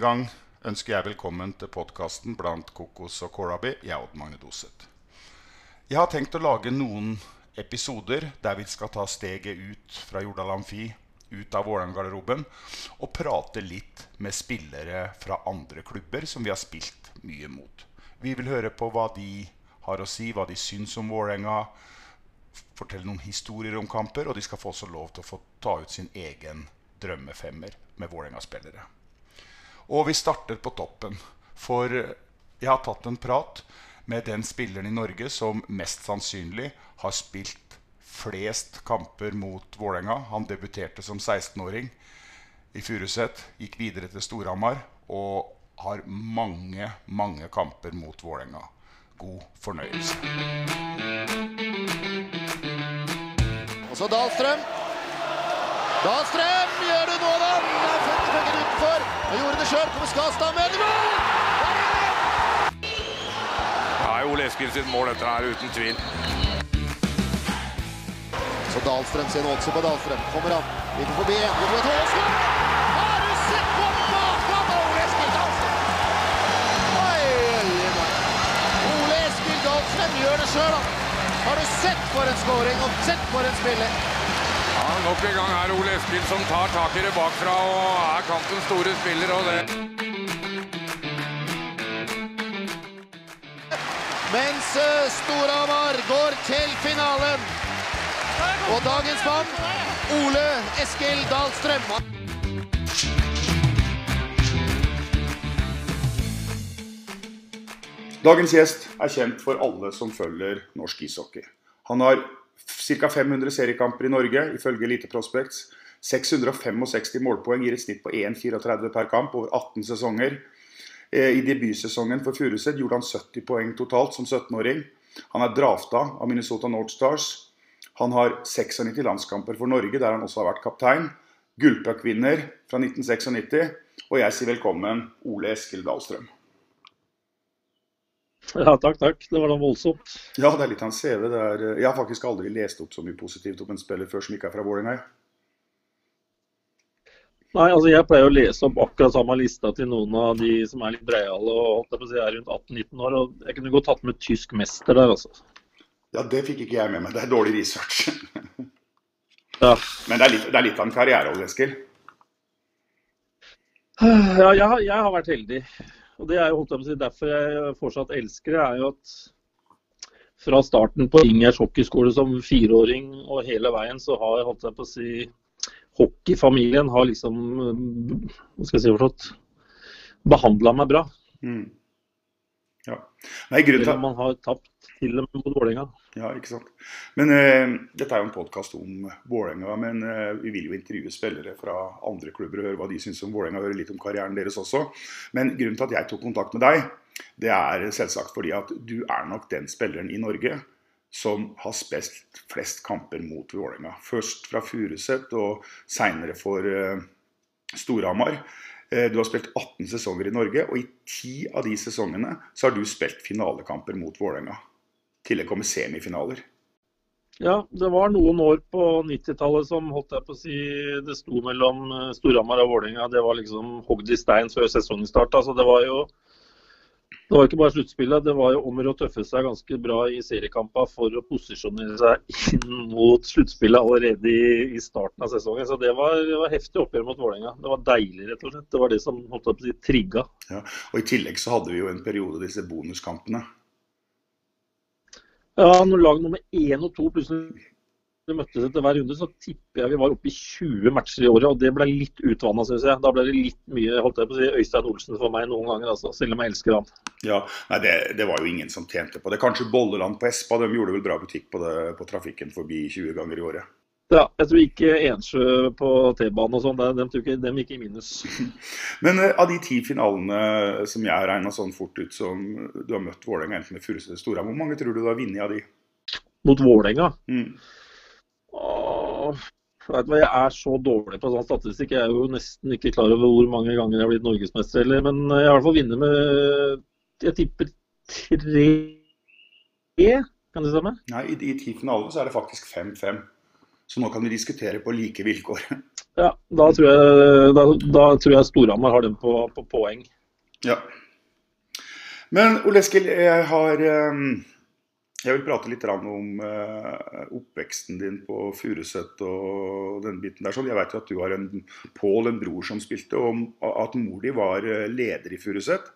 23. gang ønsker jeg velkommen til podkasten blant Kokos og Korabi. Jeg er Odd Magne Doseth. Jeg har tenkt å lage noen episoder der vi skal ta steget ut fra Jordal Amfi, ut av Vålerenga-garderoben, og prate litt med spillere fra andre klubber som vi har spilt mye mot. Vi vil høre på hva de har å si, hva de syns om Vålerenga, fortelle noen historier om kamper, og de skal få også lov til å få ta ut sin egen drømmefemmer med Vålerenga-spillere. Og vi starter på toppen. For jeg har tatt en prat med den spilleren i Norge som mest sannsynlig har spilt flest kamper mot Vålerenga. Han debuterte som 16-åring i Furuset, gikk videre til Storhamar og har mange, mange kamper mot Vålerenga. God fornøyelse. Og så Dahlstrøm. Dahlstrøm gjør det nå, da! Han er 50 meter utenfor. Han. Kommer Skastad med det mål! Det er Ole Eskil sitt mål, dette her, uten tvil. Så Dahlstrøm ser også på Dahlstrøm. Kommer han. Litt forbi. Et Har du sett på maken av Ole Eskil Dahlstrøm? Oi, oi, oi. Ole Eskil Dahlstrøm gjør det sjøl, da. Har du sett for en skåring og sett for en spiller? Nok en gang er Ole Eskil som tar tak i det bakfra og er kampens store spiller. og det. Mens eh, Storhamar går til finalen. Og dagens mann, Ole Eskil Dahlstrøm. Dagens gjest er kjent for alle som følger norsk ishockey. Han har ca. 500 seriekamper i Norge, ifølge Elite Prospects. 665 målpoeng gir et snitt på 1,34 per kamp over 18 sesonger. Eh, I debutsesongen for Furuset gjorde han 70 poeng totalt som 17-åring. Han er drafta av Minnesota North Stars. Han har 96 landskamper for Norge, der han også har vært kaptein. Gullpuckvinner fra 1996. Og jeg sier velkommen, Ole Eskil Dahlstrøm. Ja, takk, takk. Det var da voldsomt. Ja, det er litt hans CV. Det er, jeg har faktisk aldri lest opp så mye positivt om en spiller før som ikke er fra Vålerenga. Nei, altså jeg pleier å lese opp akkurat samme lista til noen av de som er litt breiale og er rundt 18-19 år. og Jeg kunne godt tatt med tysk mester der, altså. Ja, det fikk ikke jeg med meg. Det er dårlig research. Ja, Men det er litt, det er litt av en karriere, Ole Eskil. ja jeg, jeg har vært heldig. Og det er jo holdt jeg på å si, derfor jeg fortsatt elsker det, er jo at fra starten på Ingers hockeyskole som fireåring og hele veien, så har holdt jeg på å si hockeyfamilien har liksom hva skal jeg si for noe, behandla meg bra. Mm. Ja. Nei, grunnen til at man har tapt til og med mot Vålerenga. Ja, ikke sant. Men eh, dette er jo en podkast om Vålerenga, men eh, vi vil jo intervjue spillere fra andre klubber og høre hva de syns om Vålerenga, høre litt om karrieren deres også. Men grunnen til at jeg tok kontakt med deg, det er selvsagt fordi at du er nok den spilleren i Norge som har spilt flest kamper mot Vålerenga. Først fra Furuset og seinere for eh, Storhamar. Eh, Du har spilt 18 sesonger i Norge, og i 10 av de sesongene så har du spilt finalekamper mot Vålerenga. Tillegg kommer semifinaler. Ja, det var noen år på 90-tallet som holdt jeg på å si det sto mellom eh, Storhamar og Vålerenga. Det var liksom hogd i stein før sesongen starta. Så det var jo det var ikke bare sluttspillet, det var jo om å tøffe seg ganske bra i seriekamper for å posisjonere seg inn mot sluttspillet allerede i, i starten av sesongen. Så det var, det var heftig oppgjør mot Vålerenga. Det var deilig, rett og slett. Det var det som holdt jeg på å si, trigga. Ja. Og I tillegg så hadde vi jo en periode disse bonuskampene. Ja, når lag nummer én og to plutselig møttes etter hver runde, så tipper jeg vi var oppe i 20 matcher i året. Og det ble litt utvanna, syns jeg. Da ble det litt mye holdt jeg på å si, Øystein Olsen for meg noen ganger, altså, selv om jeg elsker han. Ja, nei, det, det var jo ingen som tjente på det. Kanskje Bolleland på Espa, de gjorde vel bra butikk på, det, på trafikken forbi 20 ganger i året. Ja, jeg tror ikke Ensjø på T-banen og sånn, de, de, dem gikk i minus. Men uh, av de ti finalene som jeg regna sånn fort ut som du har møtt Vålerenga, enten med Furuset eller Storhamar, hvor mange tror du du har vunnet av de? Mot Vålerenga. Mm. Åh, vet du Jeg er så dårlig på sånn statistikk. Jeg er jo nesten ikke klar over hvor mange ganger jeg har blitt norgesmester. Eller, men jeg har i hvert fall vunnet med Jeg tipper tre, kan det stemme? Nei, i de ti finalene så er det faktisk 5-5. Så nå kan vi diskutere på like vilkår. Ja, da tror jeg, da, da tror jeg Storhamar har den på, på poeng. Ja. Men Ole Eskil, jeg har eh, Jeg vil prate litt om eh, oppveksten din på Furuset og den biten der. sånn. Jeg vet jo at du har en Pål, en bror som spilte, og at mor di var eh, leder i Furuset.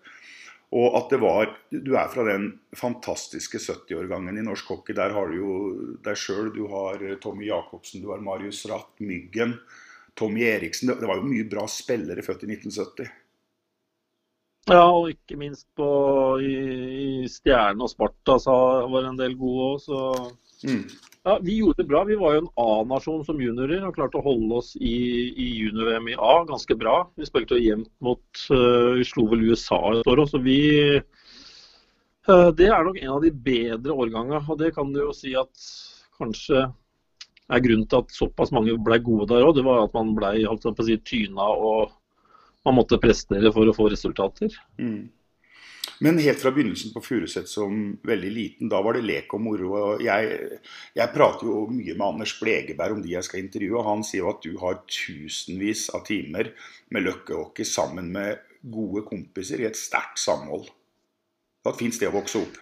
Og at det var Du er fra den fantastiske 70-årgangen i norsk hockey. Der har du jo deg sjøl, du har Tommy Jacobsen, du har Marius Ratt, Myggen, Tommy Eriksen. Det det var jo mye bra spillere født i 1970. Ja, og ikke minst på, i, i Stjerne og Sparta så var det en del gode òg, så Mm. Ja, Vi gjorde det bra. Vi var jo en A-nasjon som juniorer og klarte å holde oss i, i junior-VM i A ganske bra. Vi spilte jevnt mot uh, Vi slo vel USA et år òg, så vi uh, Det er nok en av de bedre årgangene. Og det kan du jo si at kanskje er grunnen til at såpass mange ble gode der òg. Det var at man ble holdt på å si, tyna og man måtte prestere for å få resultater. Mm. Men helt fra begynnelsen på Furuset som veldig liten, da var det lek og moro. og Jeg, jeg prater jo mye med Anders Blegeberg om de jeg skal intervjue, og han sier jo at du har tusenvis av timer med løkkehockey sammen med gode kompiser i et sterkt samhold. Det var et fint sted å vokse opp.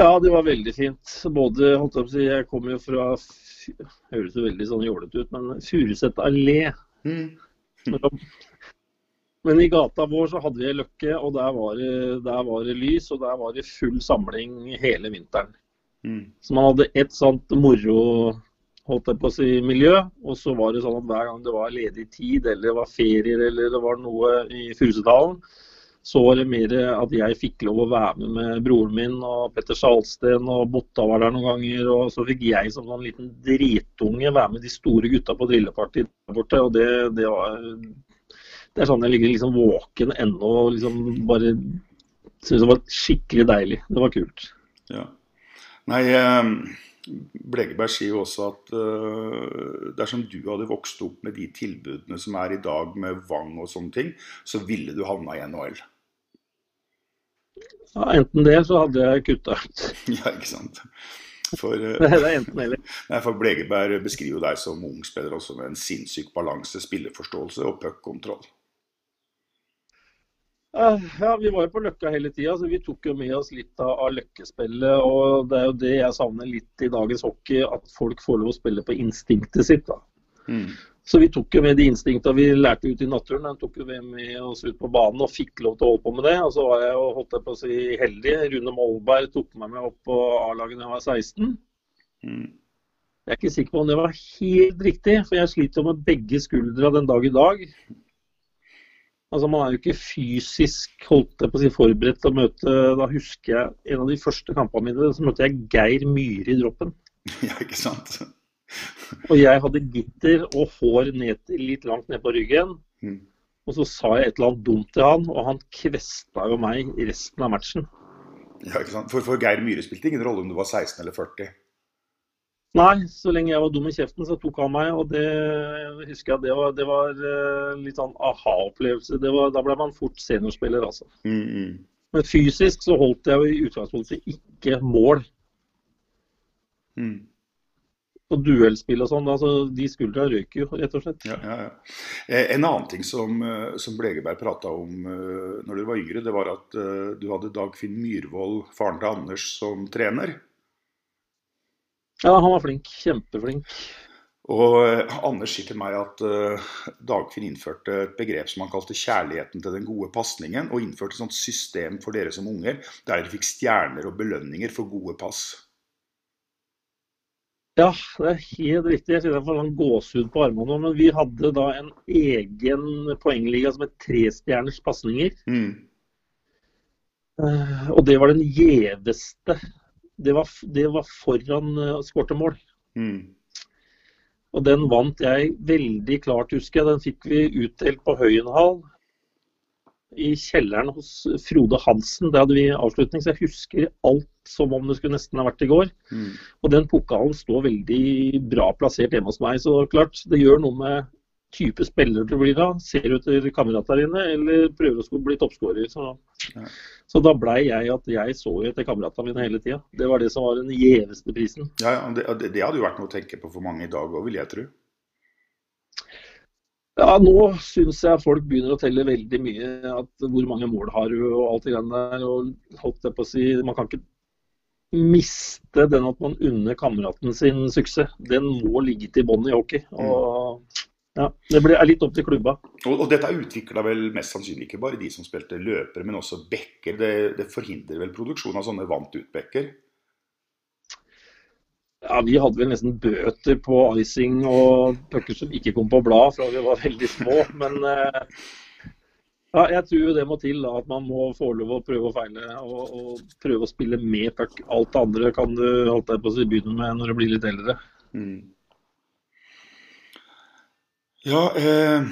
Ja, det var veldig fint. Både, holdt jeg på å si, jeg kommer jo fra Høres jo veldig sånn jålete ut, men Furuset allé. Mm. Men i gata vår så hadde vi løkke, og der var, det, der var det lys, og der var det full samling hele vinteren. Mm. Så man hadde ett sånt moro holdt jeg på å si, miljø, og så var det sånn at hver gang det var ledig tid, eller det var ferier, eller det var noe i Furusetdalen, så var det mer at jeg fikk lov å være med med broren min og Petter Salsten og Botta var der noen ganger. Og så fikk jeg som sånn liten dritunge være med de store gutta på drilleparty der borte. Og det, det var Det er sånn jeg ligger liksom våken ennå og liksom bare syns det var skikkelig deilig. Det var kult. Ja. Nei, eh, Blegeberg sier jo også at eh, dersom du hadde vokst opp med de tilbudene som er i dag med Vang og sånne ting, så ville du havna i NHL. Ja, enten det, så hadde jeg kutta ut. Ja, ikke sant? For, eh, nei, for Blegeberg beskriver deg som ung spiller også med en sinnssyk balanse, spilleforståelse og puck-kontroll. Eh, Ja, Vi var jo på Løkka hele tida, så vi tok jo med oss litt av, av løkkespillet. og Det er jo det jeg savner litt i dagens hockey, at folk får lov å spille på instinktet sitt. da. Mm. Så vi tok jo med de instinktene vi lærte ut i naturen, den tok jo vi med oss ut på banen og fikk lov til å holde på med det. Og så var jeg jo holdt jeg på å si heldig. Rune Molberg tok meg med opp på A-laget da jeg var 16. Mm. Jeg er ikke sikker på om det var helt riktig, for jeg sliter jo med begge skuldra den dag i dag. Altså Man er jo ikke fysisk holdt jeg på å si, forberedt til å møte Da husker jeg en av de første kampene mine, så møtte jeg Geir Myhre i droppen. Ja, ikke sant? Og jeg hadde gitter og hår ned litt langt ned på ryggen. Mm. Og så sa jeg et eller annet dumt til han, og han kvesta jo meg i resten av matchen. Ja, ikke sant? For, for Geir Myhre spilte ingen rolle om du var 16 eller 40. Nei, så lenge jeg var dum i kjeften, så tok han meg. Og det husker jeg det var, det var eh, litt sånn aha-opplevelse. Da ble man fort seniorspiller, altså. Mm, mm. Men fysisk så holdt jeg jo i utgangspunktet ikke mål. Mm. Og duellspill og sånn, altså de skuldra røyker jo, rett og slett. Ja, ja, ja. Eh, En annen ting som, eh, som Blegeberg prata om når du var yngre, det var at du hadde Dagfinn Myhrvold, faren til Anders, som trener. Ja, han var flink. Kjempeflink. Og eh, Anders sier til meg at uh, Dagfinn innførte et begrep som han kalte 'kjærligheten til den gode pasningen', og innførte et sånt system for dere som unger, der dere fikk stjerner og belønninger for gode pass. Ja, det er helt riktig. Jeg kjenner jeg får sånn gåsehud på armene nå. Men vi hadde da en egen poengliga som het trestjerners pasninger. Mm. Uh, og det var den gjeveste. Det var, det var foran uh, skårte mål. Mm. Og den vant jeg veldig klart, husker jeg. Den fikk vi utdelt på Høyenhall. I kjelleren hos Frode Hansen. Der hadde vi avslutning, så jeg husker alt som om det skulle nesten ha vært i går. Mm. Og den pokalen står veldig bra plassert hjemme hos meg. Så klart, det gjør noe med type spiller du blir da. Ser du etter kameratene dine, eller prøver å bli toppskårer. Så, Ja. så da blei jeg at jeg så etter kameratene mine hele tida. Det var det som var den gjeveste prisen. Ja, ja, det, det- det hadde jo vært noe å tenke på for mange i dag òg, vil jeg tro. Ja, nå syns jeg folk begynner å telle veldig mye. At hvor mange mål har du og alt det greiene der. Og holdt jeg på å si, man kan ikke miste den at man unner kameraten sin suksess. Den må ligge til bånn i hockey. Og ja, det blir, er litt opp til klubba. Og, og dette utvikla vel mest sannsynlig ikke bare de som spilte løpere, men også backer. Det, det forhindrer vel produksjon av sånne vant ut-backer? Ja, Vi hadde vel nesten bøter på icing og pucker som ikke kom på blad fra vi var veldig små. Men eh, ja, jeg tror jo det må til da, at man må få lov å prøve og feile. Og, og prøve å spille med puck. Alt det andre kan du holdt deg på å si, begynne med når du blir litt eldre. Mm. Ja, eh,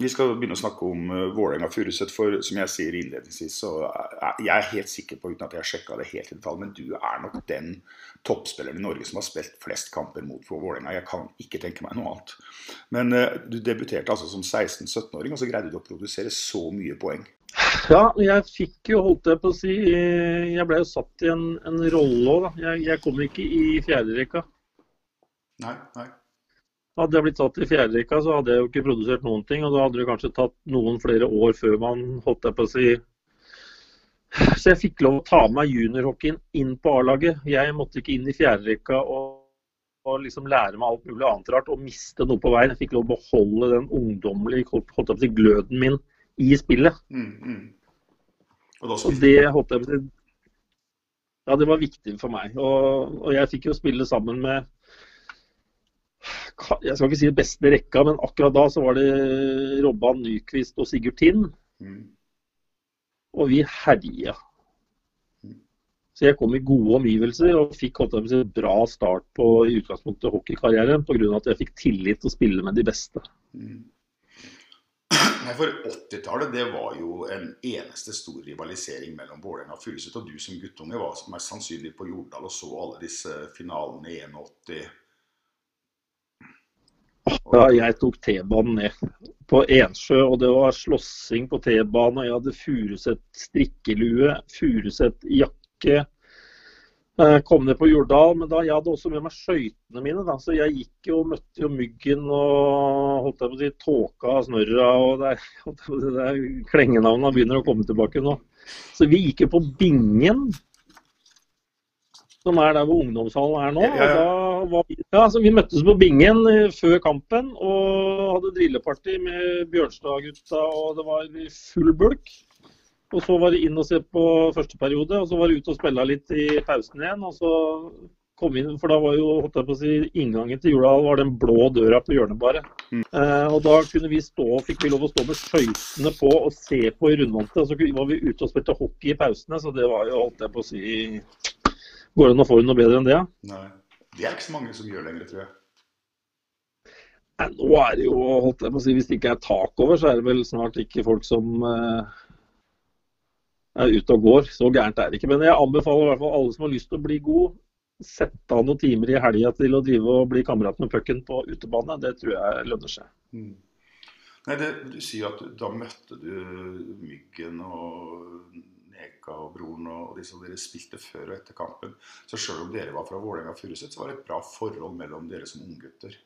vi skal begynne å snakke om uh, Vålerenga-Furuset. For som jeg sier innledningsvis, så er jeg er helt sikker på, uten at jeg har sjekka det helt i detalj, men du er nok den toppspilleren i Norge som har spilt flest kamper mot Vålerenga. Jeg kan ikke tenke meg noe annet. Men uh, du debuterte altså som 16-17-åring, og så greide du å produsere så mye poeng. Ja, jeg fikk jo, holdt jeg på å si Jeg ble jo satt i en, en rolle òg, da. Jeg, jeg kom ikke i fjerderekka. Nei, nei. Hadde jeg blitt satt i fjerderekka, så hadde jeg jo ikke produsert noen ting. Og da hadde det kanskje tatt noen flere år før man holdt jeg på å si Så jeg fikk lov å ta med meg juniorhockeyen inn på A-laget. Jeg måtte ikke inn i fjerderekka og, og liksom lære meg alt mulig annet rart og miste noe på veien. Jeg fikk lov å beholde den ungdommelige holdt jeg på å si, gløden min i spillet. Mm, mm. Og Og det holdt jeg på å si Ja, det var viktig for meg. Og, og jeg fikk jo spille sammen med Jeg skal ikke si det beste rekka, men akkurat da så var det Robban Nyquist og Sigurd Tind. mm. Og vi herja. Så jeg kom i gode omgivelser og fikk holdt en bra start på i utgangspunktet hockeykarrieren pga. at jeg fikk tillit til å spille med de beste. Nei, for 80-tallet det var jo en eneste stor rivalisering mellom Vålerenga og Furuset. Og du som guttunge var mest sannsynlig på Jordal og så alle disse finalene i 81. Ja, jeg tok T-banen ned på Ensjø, og det var slåssing på T-banen. og Jeg hadde Furuset strikkelue, Furuset jakke. Eh, Kom ned på Jordal, men da jeg hadde også med meg skøytene mine. Da, så jeg gikk jo og møtte jo myggen og holdt jeg på å si, tåka og snørra. og det er, jeg er begynner å komme tilbake nå. Så vi gikk jo på Bingen, som er der hvor ungdomshallen er nå. Ja, ja, vi, ja, så Vi møttes på Bingen eh, før kampen og hadde drilleparty med Bjørnstad-gutta. og Det var full bulk. Og Så var det inn og se på første periode, og så var det ut og spille litt i pausen igjen. og så kom inn, for da var jo holdt jeg på å si, Inngangen til Jordal var den blå døra på hjørnet bare. Eh, og Da kunne vi stå, fikk vi lov å stå med skøytene på og se på i rundvante. Og så var vi ute og spilte hockey i pausene, så det var jo holdt jeg på å si Går det an å få noe bedre enn det? Nei, det er ikke så mange som gjør lenger, tror jeg. Nei, Nå er det jo, holdt jeg på å si, Hvis det ikke er tak over, så er det vel snart ikke folk som eh, er ute og går. Så gærent er det ikke. Men jeg anbefaler i hvert fall alle som har lyst til å bli god, sette av noen timer i helga til å drive og bli kamerat med pucken på utebane. Det tror jeg lønner seg. Mm. Nei, det, Du sier at da møtte du Myggen og Neka og broren og disse dere spilte før og etter kampen. Så selv om dere var fra Vålerenga Furuset, så var det et bra forhold mellom dere som unggutter.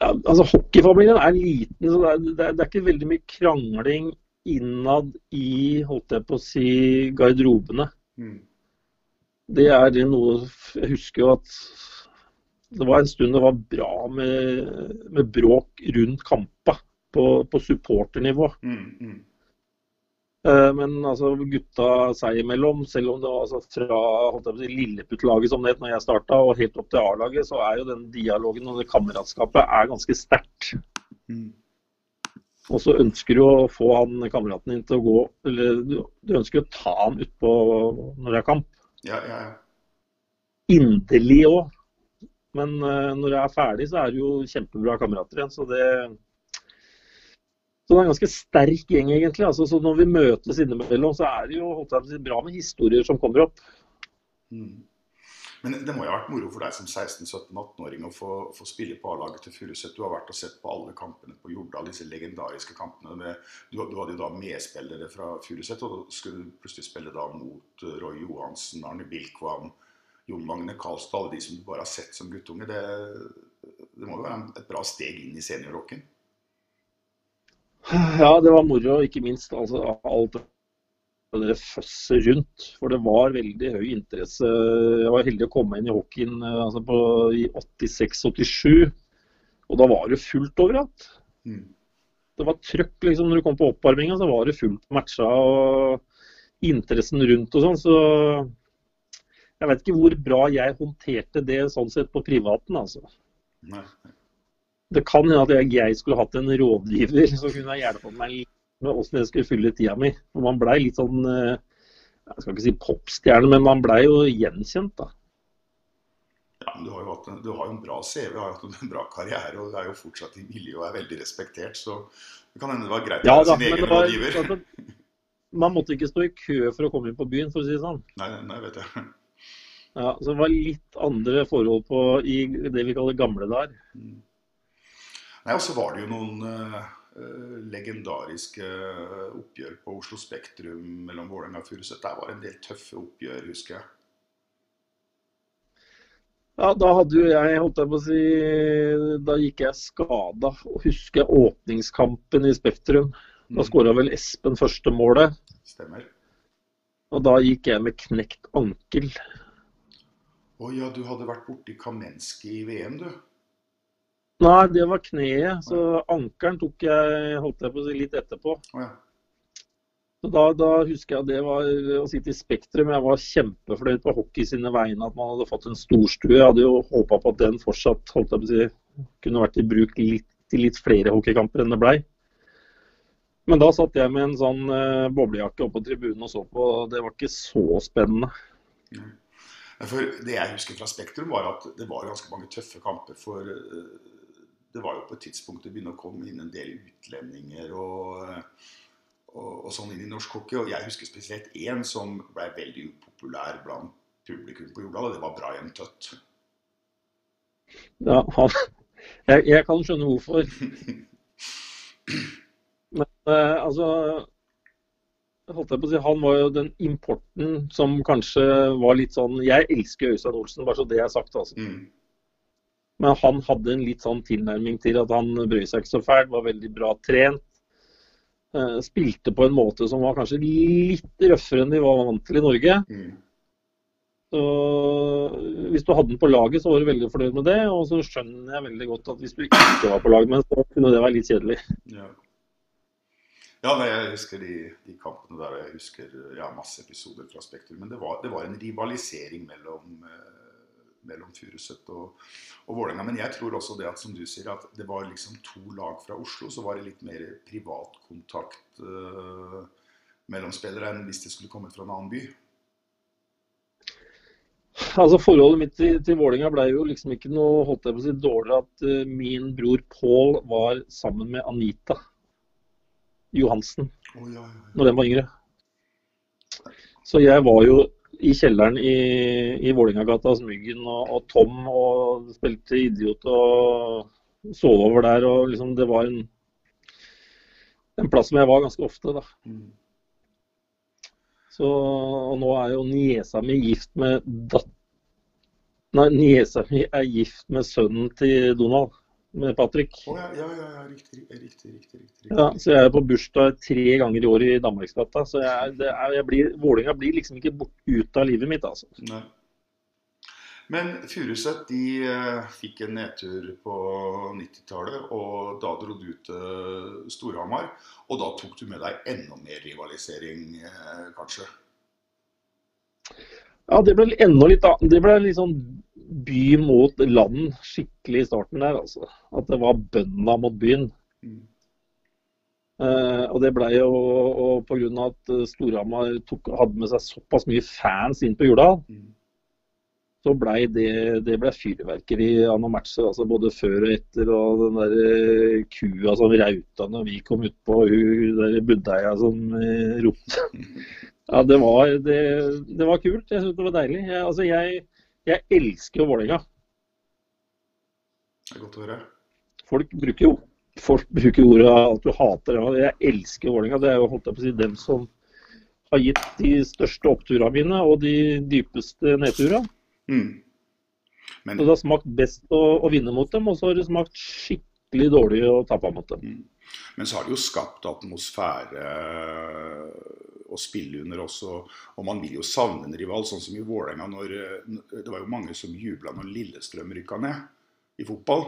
Ja, altså Hockeyfamilien er liten, så det er, det, er, det er ikke veldig mye krangling innad i holdt jeg på å si, garderobene. Mm. Det er noe Jeg husker jo at det var en stund det var bra med, med bråk rundt kampa på, på supporternivå. Mm, mm. Eh, Men altså, gutta seg imellom, selv om det var altså, fra jeg Lilleputt-laget som det het når jeg starta, og helt opp til A-laget, så er jo den dialogen og det kameratskapet er ganske sterkt. Og så ønsker du å få han kameraten din til å gå Eller du, ønsker å ta han utpå når det er kamp. Ja, ja, ja. Inderlig òg. Men uh, når det er ferdig, så er det jo kjempebra kamerater igjen. Så det så det er en ganske sterk gjeng, egentlig. Altså, så når vi møtes innimellom, så er det jo holdt jeg bra med historier som kommer opp. Men det må jo ha vært moro for deg som 16-17-18-åring å få, få spille på A-laget til Furuset. Du har vært og sett på alle kampene på Jordal, disse legendariske kampene. Med, du, du hadde jo da medspillere fra Furuset, og da skulle du plutselig spille da mot eh, Roy Johansen, Arne Bilkvam, Jon Magne Karlstad, alle de som du bare har sett som guttunge. Det, det må jo være et bra steg inn i seniorrocken? Ja, det var moro, ikke minst altså, alt det føsset rundt. For det var veldig høy interesse. Jeg var heldig å komme inn i hockeyen eh, altså på, i 86-87. Og da var det fullt overalt. Mm. Det var trøkk liksom, når du kom på oppvarminga, så var det fullt matcha. Og interessen rundt og sånn. Så jeg vet ikke hvor bra jeg håndterte det sånn sett på privaten, altså. Nei. Det kan hende at jeg, skulle hatt en rådgiver som kunne hjulpet meg litt med åssen jeg skulle fylle tida mi. For man blei litt sånn eh, Jeg skal ikke si popstjerne, men man blei jo gjenkjent, da. Ja, men du har jo hatt en, du har en bra CV, har jo hatt en bra karriere og du er jo fortsatt i miljøet og er veldig respektert. Så det kan hende det var greit å Ja være sin egen var, rådgiver. altså, man måtte ikke stå i kø for å komme inn på byen, for å si det sånn. Nei, nei, vet jeg. Ja, så det var litt andre forhold på i det vi kaller gamle dager. Nei, Og så var det jo noen eh, legendariske eh, oppgjør på Oslo Spektrum mellom Vålerenga og Furuset. Der var det en del tøffe oppgjør, husker jeg. Ja, da hadde jo jeg, holdt jeg på å si, da gikk jeg skada. Husker jeg åpningskampen i Spektrum. Da skåra vel Espen første målet. Stemmer. Og da gikk jeg med knekt ankel. Å ja, du hadde vært borti Kamenski i VM, du. Nei, det var kneet. Så ankelen tok jeg holdt jeg på å si, litt etterpå. Ja. Så da, da husker jeg det var å sitte i Spektrum. Jeg var kjempefornøyd på hockey sine vegne at man hadde fått en storstue. Jeg hadde jo håpa på at den fortsatt holdt jeg på å si, kunne vært i bruk litt, til litt flere hockeykamper enn det blei. Men da satt jeg med en sånn uh, boblejakke oppe på tribunen og så på. og Det var ikke så spennende. Nei, For Det jeg husker fra Spektrum, var at det var ganske mange tøffe kamper. For eh, det var jo på et tidspunkt det begynte å komme inn en del utlendinger og, og, og sånn inn i norsk hockey. Og jeg husker spesielt én som ble veldig upopulær blant publikum på Jordal, og det var Brian Tøtt. Ja, han, jeg, jeg kan skjønne hvorfor. Men eh, altså holdt jeg på å si, Han var jo den importen som kanskje var litt sånn Jeg elsker Øystein Olsen, bare så det er sagt. altså. Mm. Men han hadde en litt sånn tilnærming til at han brød seg ikke så fælt, var veldig bra trent. eh, Spilte på en måte som var kanskje litt røffere enn de var vant til i Norge. Mm. Så Hvis du hadde den på laget, så var du veldig fornøyd med det. Og så skjønner jeg veldig godt at hvis du ikke var på lag med den, så kunne det være litt kjedelig. Ja. Ja, nei, jeg husker de, de kampene der. Jeg husker ja, masse episoder fra Spektrum. Men det var, det var en rivalisering mellom, eh, mellom Furuset og, og Vålerenga. Men jeg tror også det at som du sier, at det var liksom to lag fra Oslo. Så var det litt mer privatkontakt eh, mellom spillere enn hvis det skulle kommet fra en annen by. Altså Forholdet mitt til, til Vålerenga ble jo liksom ikke noe holdt jeg på å si, dårligere at uh, min bror Pål var sammen med Anita Johansen oh, ja, ja, ja. når den var yngre. Så jeg var jo i kjelleren i, i Vålerengagata hos Myggen og, og Tom og spilte idiot og sov over der. og liksom Det var en, en plass som jeg var ganske ofte. da. Mm. Så, og nå er jo niesa mi gift med datt... Nei, niesa mi er gift med sønnen til Donald, med Patrick. Oh, ja, ja, ja, riktig, riktig, riktig, riktig. Ja, så jeg er på bursdag tre ganger i året i Danmarksgata. Så jeg, det er, jeg blir, Vålinga blir liksom ikke bort, ut av livet mitt, altså. Nei. Men Furuset de eh, fikk en nedtur på 90-tallet, og da dro du til Storhamar. Og da tok du med deg enda mer rivalisering, eh, kanskje? Ja, det ble enda litt annet. Det ble litt sånn by mot land skikkelig i starten der, altså. At det var bønda mot byen. Mm. Eh, og det ble jo og på grunn av at Storhamar hadde med seg såpass mye fans inn på jula, Mm. så blei det, det ble fyrverkeri av noen matcher. altså Både før og etter. Og den der eh, kua som rauta når vi kom utpå, hun der budeia som eh, ropte. Ja, det var, det, det var kult. Jeg syntes det var deilig. Jeg, altså, jeg, jeg elsker jo Vålerenga. Det er godt å høre. Folk bruker jo folk bruker ordet at du hater dem. Jeg elsker Vålerenga. Det er jo holdt jeg på å si, dem som har gitt de største oppturene mine og de dypeste nedturene. Mm. Men, Så det har smakt best å, å vinne mot dem, og så har det smakt skikkelig dårlig å tape mot dem. men så har det jo skapt atmosfære å spille under også. Og man vil jo savne en rival, sånn som i Vålerenga. eh, Det var jo mange som jubla når Lillestrøm rykka ned i fotball.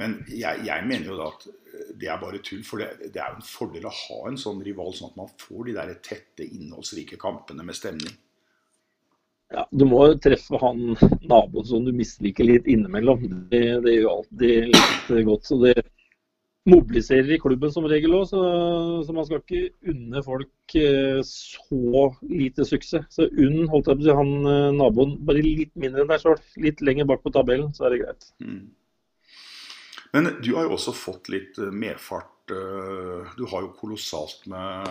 Men jeg, jeg mener jo da at eh, det er bare tull. For det, det er jo en fordel å ha en sånn rival, sånn at man får de der tette, innholdsrike kampene med stemning. Ja, du må jo treffe han naboen som du misliker litt innimellom. Det, det gjør alltid litt godt. Så det mobiliserer i klubben som regel òg, så, så man skal ikke unne folk eh, så lite suksess. Så unn holdt jeg på å si, han eh, naboen bare litt mindre enn deg sjøl. Litt lenger bak på tabellen, så er det greit. Mm. Men du har jo også fått litt eh, medfart. Du har jo kolossalt med,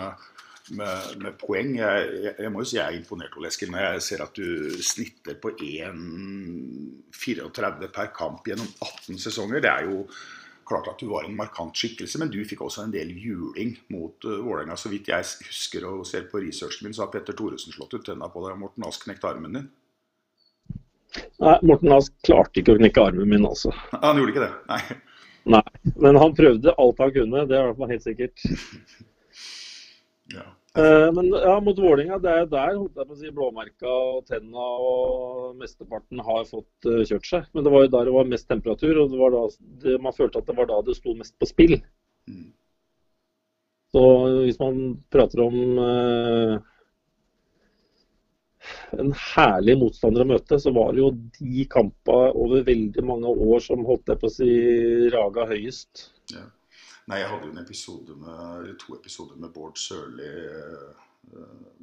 med, med poeng. Jeg, jeg, jeg må jo si jeg er imponert Ole Eskil, når jeg ser at du snitter på 1,34 per kamp gjennom 18 sesonger. Det er jo klart at du var en markant skikkelse, men du fikk også en del juling mot uh, Vålerenga. Så vidt jeg husker og ser på researchen min, så har Petter Thoresen slått ut tenna på deg, og Morten Ask knekt armen din. Nei, Morten Ask klarte ikke å knekke armen min, altså. Han gjorde ikke det? Nei. Nei, men han prøvde alt han kunne, det er fall helt sikkert. Ja. Eh, Men ja, mot Vålinga, det er der holdt jeg på å si, blåmerka og tenna og mesteparten har fått uh, kjørt seg. Men det var jo der det var mest temperatur, og det var da, det, man følte at det var da det sto mest på spill. Mm. Så hvis man prater om uh, en herlig motstander å møte, så var det jo de kampene over veldig mange år som holdt jeg på å si raga høyest. Ja. Nei, jeg hadde jo en episode med, eller to episoder med Bård Sørli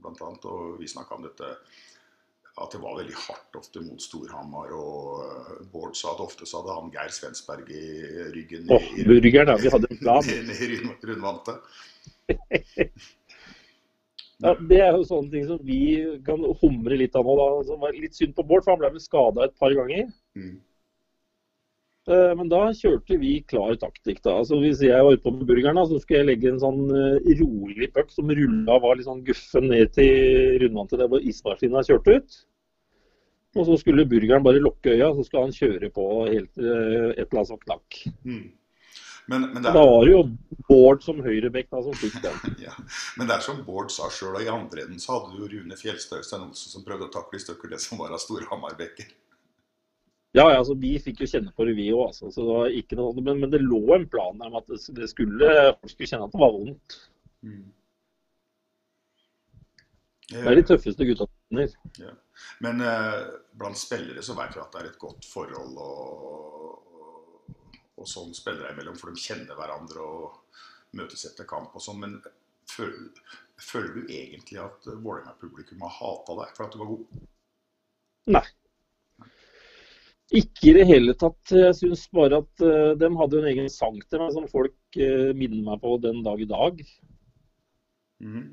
bl.a. Og vi snakka om dette at det var veldig hardt ofte mot Storhamar. Og eh, Bård sa at ofte så hadde han Geir Svensberg i ryggen. Åh, burger, ja. Vi hadde en plan. i, i rund- rundvante. Ja, det er jo sånne ting som vi kan humre litt av nå. da. Som var litt synd på Bård, for han ble vel skada et par ganger. Mm. Eh, Men da kjørte vi klar taktikk. da. Altså Hvis jeg var ute på burgeren, da, så skulle jeg legge en sånn eh, rolig puck som rulla var litt sånn guffen ned til rundvannet der hvor ismaskina kjørte ut. Og så skulle burgeren bare lukke øya, så skulle han kjøre på helt til eh, et eller annet som knakk. Mm. Men, men, Og da er, var det jo Bård som høyrebekk da, som fikk den. ja. men det er som Bård sa sjøl, i andre enden så hadde du Rune Fjelstad Øystein Olsen som prøvde å takle i stykker det som var av Storhamar-bekker. Ja, ja, altså Vi fikk jo kjenne på det, vi òg. Altså, så det var ikke noe, men, men det lå en plan om at det, skulle, folk skulle kjenne at det var vondt. Mm. Det er de tøffeste gutta. vinner. Ja. Men eh, blant spillere så vet vi at det er et godt forhold og, og, og sånn spillere imellom, for de kjenner hverandre og møtes etter kamp og sånn. Men føler, føler du egentlig at Vålerenga-publikum har hata deg for at du var god? Nei. Ikke i det hele tatt. Jeg syns bare at uh, de hadde en egen sang til meg som folk uh, minner meg på den dag i dag. Mm.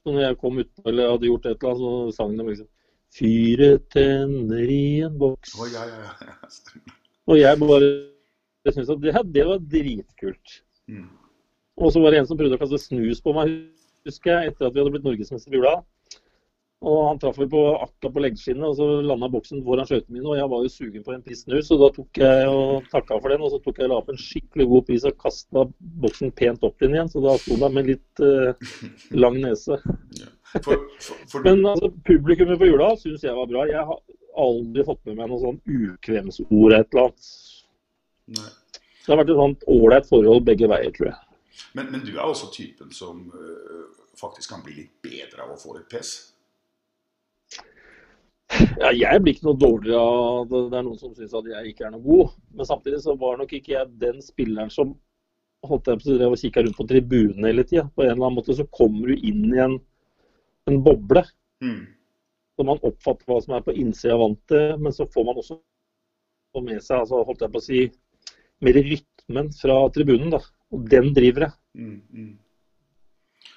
Så når jeg kom ut eller hadde gjort et eller annet, så sang de liksom Fyret tenner i en boks. Oh, ja, ja, ja. Og jeg bare jeg syntes at det, det var dritkult. Mm. Og så var det en som prøvde å kaste snus på meg, husker jeg, etter at vi hadde blitt norgesmester i jula. Og han traff meg på akkurat på leggskinnet, og så landa boksen foran skøytene mine. Og jeg var jo sugen på en pris snus, og da tok jeg og takka for den. Og så tok jeg la opp en skikkelig god pris og kasta boksen pent opp inn igjen. Så da sto den med litt eh, lang nese. Ja. For, for, for Men altså, publikummet på jula syns jeg var bra. Jeg har, aldri fått med meg noe sånn ukvemsord et eller annet. Nei. Det har vært et sånt ålreit forhold begge veier, tror jeg. Men, men du er også typen som øh, faktisk kan bli litt bedre av å få litt pes? Ja, jeg blir ikke noe dårligere av det. Det er noen som syns at jeg ikke er noe god. Men samtidig så var nok ikke jeg den spilleren som holdt jeg på å kikka rundt på tribunene hele tida. På en eller annen måte så kommer du inn i en, en boble. Mm. Så man oppfatter hva som er på innsida av vantet, men så får man også med seg altså holdt jeg på å si, mer rytmen fra tribunen. da. Og den driver jeg. Mm, mm.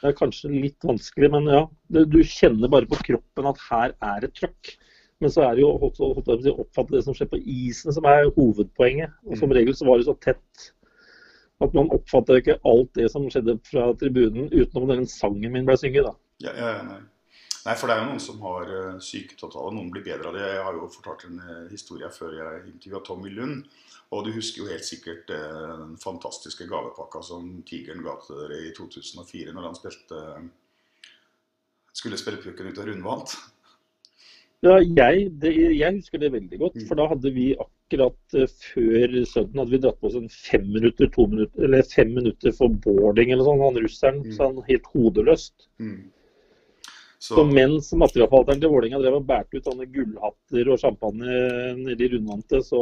Det er kanskje litt vanskelig, men ja. Du kjenner bare på kroppen at her er det trøkk. Men så er det jo å oppfatte det som skjer på isen som er hovedpoenget. Og som regel så var det så tett at man oppfatter ikke alt det som skjedde fra tribunen utenom den sangen min ble synget. da. Ja, ja, ja, nei. nei, for det er jo noen som har uh, syketotale. Noen blir bedre av det. Jeg har jo fortalt en uh, historie før jeg intervjua Tommy Lund. Og du husker jo helt sikkert uh, den fantastiske gavepakka som Tigeren ga til dere i 2004 når han spilte skulle spille pucken ut av rundvant. Ja, jeg, det, jeg husker det veldig godt. For da hadde vi akkurat uh, før sønnen hadde vi dratt på oss en fem minutter, to minutter, eller fem minutter for boarding eller sånn. Han russeren Mm. så han helt hodeløst. Mm. Så, Så, mens materialforvalteren til Vålerenga drev og bærte ut sånne gullhatter og champagne nede i rundvantet, så,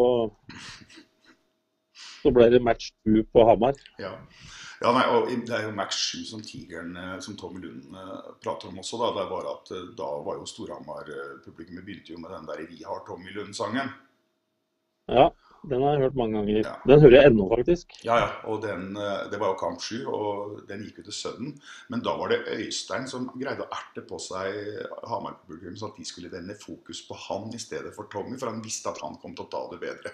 så ble det match 2 på Hamar. ja. Ja, nei, Det er jo match 7 som Tigeren, eh, som Tommy Lund eh, prater om også. Da det bare at eh, da var jo Storhamar-publikummet begynte jo med den der 'Vi har Tommy Lund'-sangen. Ja, den har jeg hørt mange ganger. Ja. Den hører jeg ennå, faktisk. Ja, ja, og den, Det var jo kamp 7, og den gikk jo til Sønnen. Men da var det Øystein som greide å erte på seg Hamar-publikum, så at de skulle vende fokus på han i stedet for Tommy, for han visste at han kom til å ta det bedre.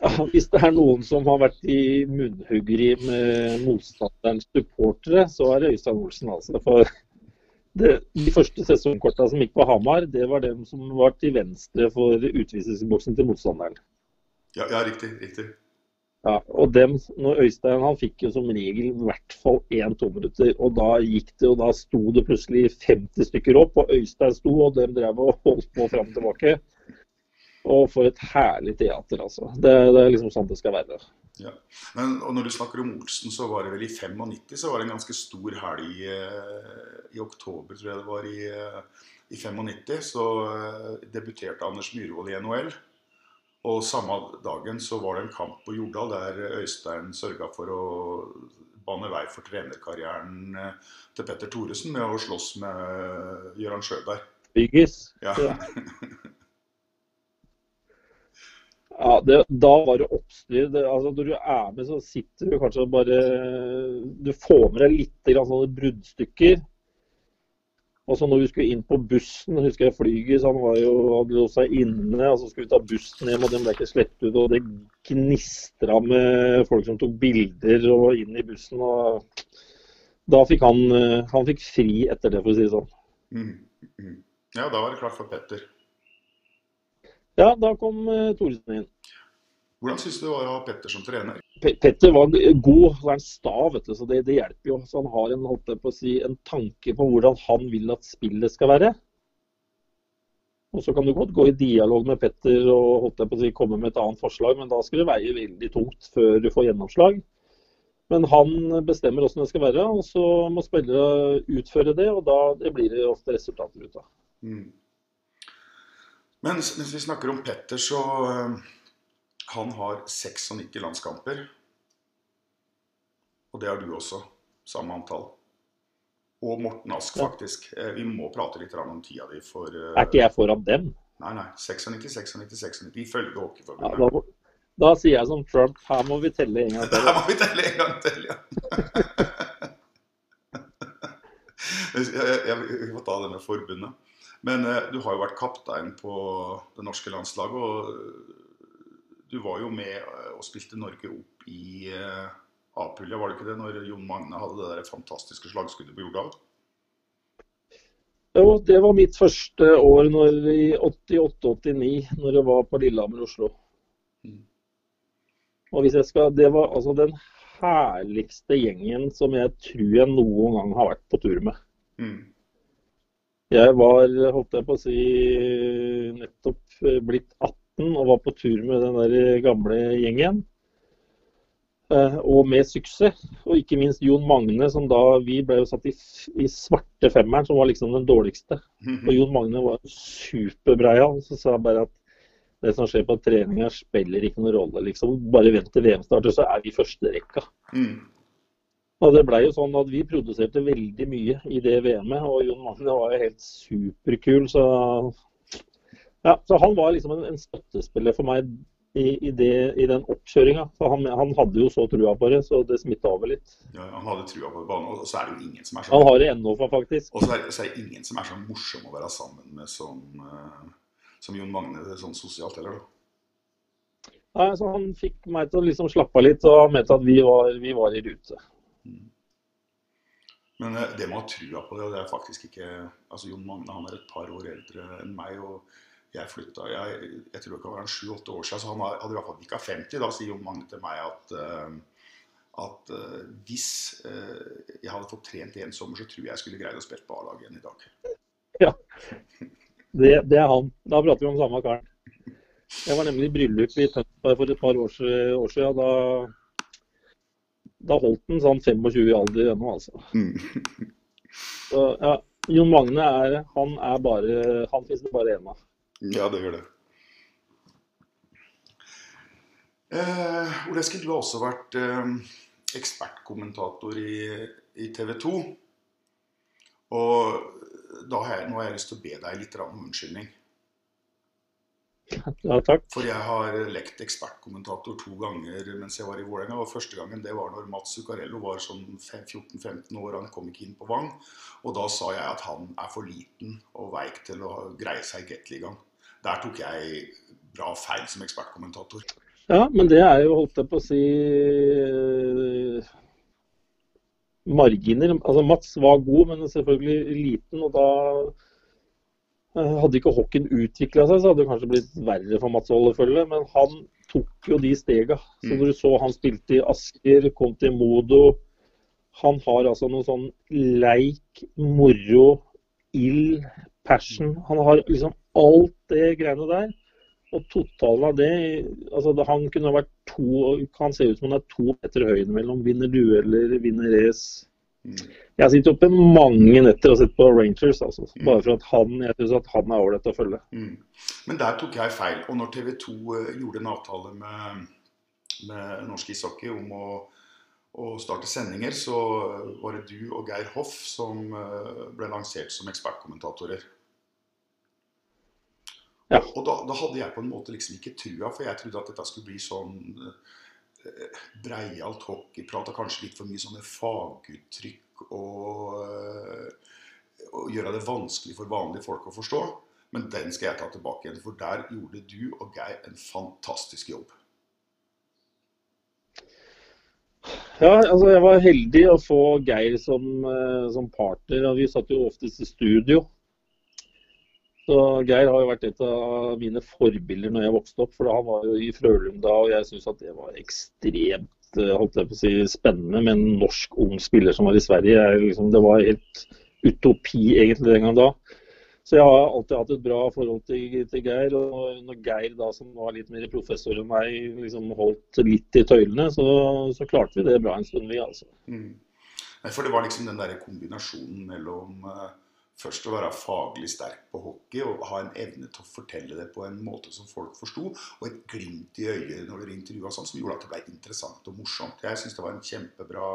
Ja, hvis det er noen som har vært i munnhuggeri med motstanderens supportere, så er det Øystein Olsen. altså. For det, De første sesongkorta som gikk på Hamar, det var dem som var til venstre for utvisningsboksen til motstanderen. Ja, ja riktig. riktig. Ja, og dem, når Øystein han fikk jo som regel i hvert fall én-to minutter. Og da gikk det, og da sto det plutselig 50 stykker opp, og Øystein sto, og dem drev og holdt på fram og tilbake. Og for et herlig teater, altså. Det, det er liksom sånn det skal være. Ja. Men, og når du snakker om Olsen, så var det vel i 95 så var det en ganske stor helg eh, i oktober, tror jeg det var, i, eh, i 95. Så eh, debuterte Anders Myhrvold i NHL. Og samme dagen så var det en kamp på Jordal der Øystein sørga for å bane vei for trenerkarrieren til Petter Thoresen med å slåss med Gøran Sjøberg. Byggis. Ja. Ja. Ja, det, da var det oppstyr. Det, altså, når du er med, så sitter du kanskje bare Du får med deg litt grann sånne bruddstykker. Og så når vi skulle inn på bussen, husker jeg flyget, så han var jo, hadde låst seg inne. og Så skulle vi ta bussen hjem, og den ble ikke sluppet ut. Og det gnistra med folk som tok bilder og inn i bussen. og Da fikk han, eh, han fikk fri etter det, for å si det sånn. Mm, mm. ja, da var det klart for Petter. Ja, da kom uh, Thoresen inn. Hvordan syns du det var å ha Petter som trener? Pe- Petter var god, så er en sta, vet du, så det, det hjelper jo. Så han har en, holdt på å si, en tanke på hvordan han vil at spillet skal være. Og Så kan du godt gå i dialog med Petter og holdt på å si, komme med et annet forslag, men da skal det veie veldig tungt før du får gjennomslag. Men han bestemmer hvordan det skal være, og så må spillere utføre det. Og da det blir det ofte resultater ut av. Mm. Men hvis vi snakker om Petter, så øh, Han har 96 landskamper. Og det har du også. Samme antall. Og Morten Ask, faktisk. Eh, Vi må prate litt om tida di for øh, Er ikke jeg foran dem? Nei, nei. 96, 96, 96 ifølge Ja, Hockeyforbundet. da, da sier jeg som Trump, her må vi telle en gang til. Her må vi telle en gang til, ja. jeg, jeg, jeg, vi får ta det med forbundet. Men eh, du har jo vært kaptein på det norske landslaget. Og eh, du var jo med eh, og spilte Norge opp i A-pulja, var det ikke det? Når Jon Magne hadde det der fantastiske slagskuddet på Jordal? Jo, det var mitt første år når, i 88-89, når jeg var på Lillehammer Oslo. Mm. Og hvis jeg skal, Det var altså den herligste gjengen som jeg tror jeg noen gang har vært på tur med. Mm. Jeg var, holdt jeg på å si, nettopp eh, blitt 18 og var på tur med den der gamle gjengen. Eh, Og med suksess. Og ikke minst Jon Magne, som da vi ble jo satt i, i svarte femmeren, som var liksom den dårligste. Og Jon Magne var superbreial. Så sa han bare at det som skjer på treninga spiller ikke noen rolle, liksom. Bare vent til VM starter, så er vi førsterekka. Mm. Og det ble jo sånn at vi produserte veldig mye i det VM-et, og Jon Magne var jo helt superkul, så Ja, så han var liksom en, en støttespiller for meg i, i, det, i den oppkjøringa. Han, han hadde jo så trua på det, så det smitta over litt. Ja, han hadde trua på banen, og så er det jo ingen som er så Han har det ennå, faktisk. Og så er, så er det ingen som er så morsom å være sammen med som, eh, som Jon Magne sånn sosialt heller, da. Nei, så Han fikk meg til å liksom slappe av litt, og han mente at vi var, vi var i rute. Men eh, det med å ha trua på det, det er faktisk ikke Altså Jon Magne han er et par år eldre enn meg, og jeg flytta Jeg, jeg tror det være sju-åtte år siden, så han hadde i hvert fall bikka 50. Da sier Jon Magne til meg at eh, at eh, hvis jeg hadde fått trent i en sommer, så tror jeg jeg skulle greid å spille på A-laget igjen i dag. Ja. Det, det er han. Da prater vi om samme karen. Jeg var nemlig i bryllup i Tønsberg for et par år, år siden. Da, da holdt han sånn 25 i alder ennå, altså. Mm. Så, ja, Jon Magne er Han er bare Han finnes det bare én av. Ja, det gjør det. Eh, Ole Eskil, du har også vært eh, ekspertkommentator i, i TV 2. Og da har jeg, nå har jeg lyst til å be deg litt om unnskyldning. Ja, takk. For jeg har lekt ekspertkommentator to ganger mens jeg var i Vålerenga. Og første gangen det var når Mats Zuccarello var sånn 14-15 år. Han kom ikke inn på Vang. Og da sa jeg at han er for liten og veik til å greie seg i Gateligaen. Der tok jeg bra feil som ekspertkommentator. Ja, men det er jo, holdt jeg på å si Marginer. Altså, Mats var god, men selvfølgelig liten. Og da hadde ikke hockeyen utvikla seg, så hadde det kanskje blitt verre for Mats å følge. Men han tok jo de stega. Så når du så han spilte i Asker, kom til Modo Han har altså noe sånn leik, moro, ild, passion. Han har liksom alt det greiene der. Og totalen av det altså Han kunne vært to Han se ut som han er to meter høy innimellom. Vinner dueller, vinner race. Jeg har sittet oppe mange netter og sett på Rangers, altså. Bare for at han jeg synes at han er ålreit å følge. Mm. Men der tok jeg feil. Og når TV 2 gjorde en avtale med, med norsk ishockey om å, å starte sendinger, så var det du og Geir Hoff som eh, ble lansert som ekspertkommentatorer. Ja. Og da, da hadde jeg på en måte liksom ikke trua, for jeg trodde at dette skulle bli sånn eh, breialt hockeyprat og kanskje litt for mye sånne faguttrykk og, eh, og gjøre det vanskelig for vanlige folk å forstå. Men den skal jeg ta tilbake igjen, for der gjorde du og Geir en fantastisk jobb. Ja, altså jeg var heldig å få Geir som, eh, som partner. og Vi satt jo oftest i studio. Så Geir har jo vært et av mine forbilder når jeg vokste opp. For han var jo i Frølund da, og jeg syns at det var ekstremt eh, holdt jeg på å si, spennende med en norsk ung spiller som var i Sverige. Liksom, det var helt utopi egentlig den gang da. Så jeg har alltid hatt et bra forhold til, til Geir. Og når Geir, da, som var litt mer professor enn meg, liksom holdt litt i tøylene, så, så klarte vi det bra en stund, vi, altså. Mm. For det var liksom den der kombinasjonen mellom eh, først å være faglig sterk på hockey og ha en evne til å fortelle det på en måte som folk forsto, og et glimt i øyet når dere intervjua sånn, som gjorde at det ble interessant og morsomt. Jeg syns det var en kjempebra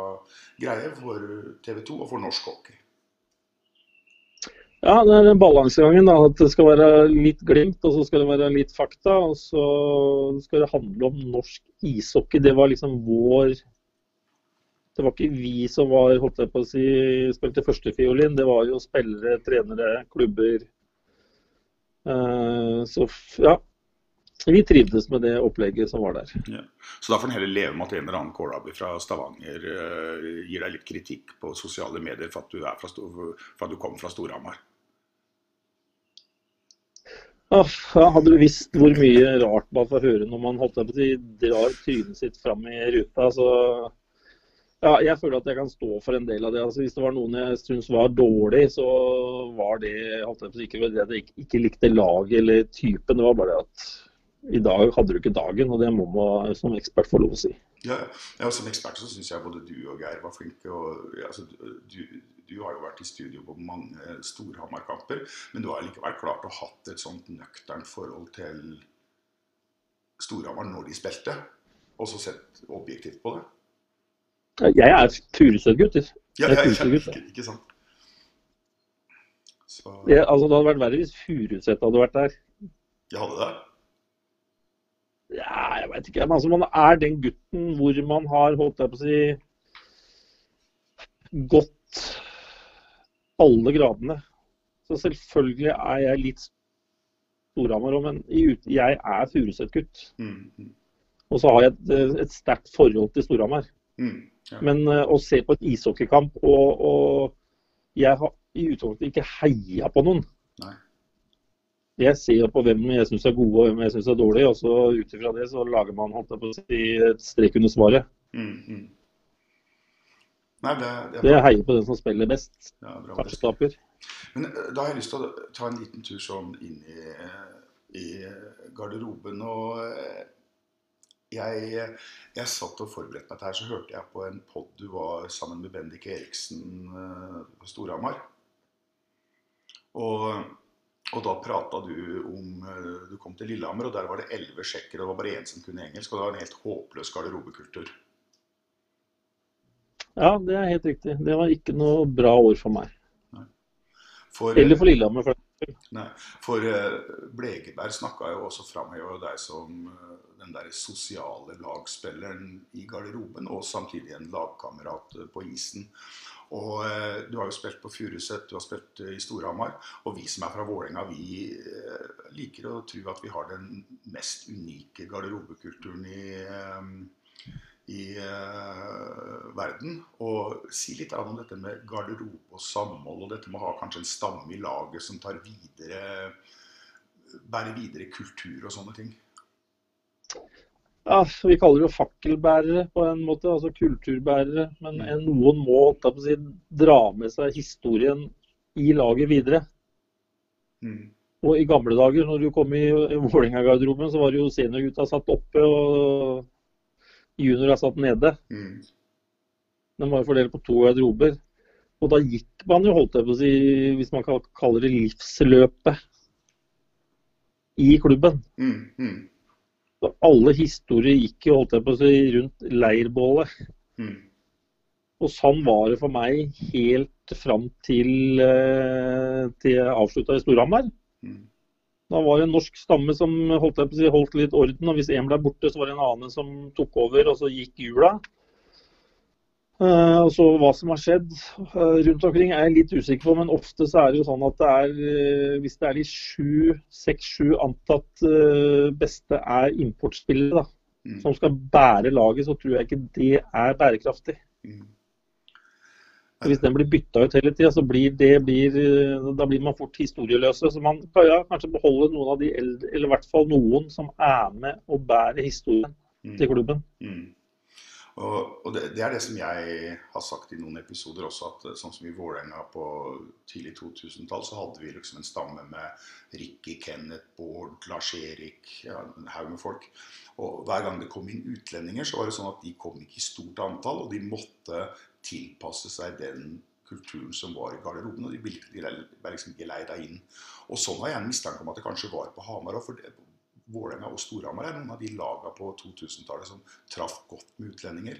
greie for TV 2 og for norsk hockey. Ja, det er den balansegangen. da, At det skal være litt glimt, og så skal det være litt fakta. Og så skal det handle om norsk ishockey. Det var liksom vår Det var ikke vi som var, holdt jeg på å si, spilte førstefiolin. Det var jo spillere, trenere, klubber. Eh, Så ja. Vi trivdes med det opplegget som var der. Ja. Så da får en heller leve med at en eller annen kålrabbi fra Stavanger eh, gir deg litt kritikk på sosiale medier for at du, er fra, for at du kommer fra Storhamar. Ja, hadde du visst hvor mye rart man får høre når man holdt på å si, drar trynet sitt fram i ruta, så Ja, jeg føler at jeg kan stå for en del av det. Altså, hvis det var noen jeg syntes var dårlig, så var det ikke det jeg ikke, likte laget eller typen. Det var bare at i dag hadde du ikke dagen, og det må man som ekspert få lov å si. Ja, ja Som ekspert så syns jeg både du og Geir var flinke. og altså, du, du, har jo vært i studio på mange Storhamar-kamper, men du har likevel klart å hatt et sånt nøkternt forhold til Storhamar når de spilte, og så sett objektivt på det. Jeg er Furuset-gutt. Ja, jeg, jeg, jeg, ikke, ikke sant. Så... Ja, altså, det hadde vært verre hvis Furuset hadde vært der. Jeg hadde det? Ja, jeg veit ikke. Men altså, man er den gutten hvor man har, holdt jeg på å si, gått alle gradene. Så selvfølgelig er jeg litt Storhamar òg, men jeg er Furuset-gutt. Mm, mm. Og så har jeg et, et sterkt forhold til Storhamar. Mm. Ja. Men uh, å se på et ishockeykamp og, og Jeg har i utgangspunktet ikke heia på noen. Nei. Jeg ser på hvem jeg syns er gode og hvem jeg syns er dårlige, og så ut ifra det så lager man holdt på å si, et strek under svaret. Mm, mm. Nei, det, det, det heier på den som spiller best. Ja, Kanskje taper. Men eh, da har jeg lyst til å ta en liten tur sånn inn i, i garderoben. og jeg, jeg, satt og forberedte meg til her, så hørte jeg på en pod du var sammen med Bendik Eriksen uh, på Storhamar. Og, og, da prata du om uh, Du kom til Lillehammer, og der var det elleve tsjekkere. Det var bare én som kunne engelsk, og det var en helt håpløs garderobekultur. Ja, det er helt riktig. Det var ikke noe bra år for meg. For, Eller for Lillehammer. For Nei, for Blekeberg Blegeberg snakka jo også framheva deg som uh, den der sosiale lagspilleren i garderoben, og samtidig en lagkamerat uh, på isen. Og Du har jo spilt på Furuset, du har spilt i Storhamar. Og vi som er fra Vålerenga, vi liker å tro at vi har den mest unike garderobekulturen i i uh, verden. Og si litt om dette med garderobe og samhold, og dette med å ha kanskje en stamme i laget som tar videre bærer videre kultur og sånne ting. Ja, Vi kaller det jo fakkelbærere på en måte, altså kulturbærere. Men mm. noen må si, dra med seg historien i laget videre. Mm. Og i gamle dager, når du kom i Vålerenga-garderoben, så var det jo seniorgutta satt oppe. og junior er satt nede. Mm. Den var jo fordelt på to garderober. Og da gikk man jo, holdt jeg på å si, hvis man kan kalle det livsløpet i klubben. Mm. Mm. Så alle historier gikk jo, holdt jeg på å si, rundt leirbålet. Mm. Og sånn var det for meg helt fram til, eh, til jeg avslutta i Storhamar. Mm. Da var det en norsk stamme som holdt, si, holdt litt orden. og Hvis én ble borte, så var det en annen som tok over, og så gikk hjula. Uh, og så Hva som har skjedd uh, rundt omkring er jeg litt usikker på, men ofte så er det jo sånn at det er, uh, hvis det er de seks-sju antatt beste er importspillere da, mm. som skal bære laget, så tror jeg ikke det er bærekraftig. Mm. Hvis den blir bytta ut hele tida, blir, da blir man fort historieløse. Så man kan ja, kanskje beholde noen av de eldre, eller i hvert fall noen som er med og bærer historien mm. til klubben. Mm. Og, og det, det, er det som jeg har sagt i noen episoder også, at sånn som i Vålerenga på tidlig 2000-tall, så hadde vi liksom en stamme med Ricky, Kenneth, Bård, Lars-Erik, ja, en haug med folk. Og hver gang det kom inn utlendinger, så var det sånn at de kom ikke i stort antall, og de måtte tilpasse seg den kulturen som var i garderoben. Og de ble, liksom ikke leida inn. Og sånn har jeg en mistanke om at det kanskje var på Hamar òg. For Vålerenga og Storhamar er noen av de laga på 2000-tallet som traff godt med utlendinger.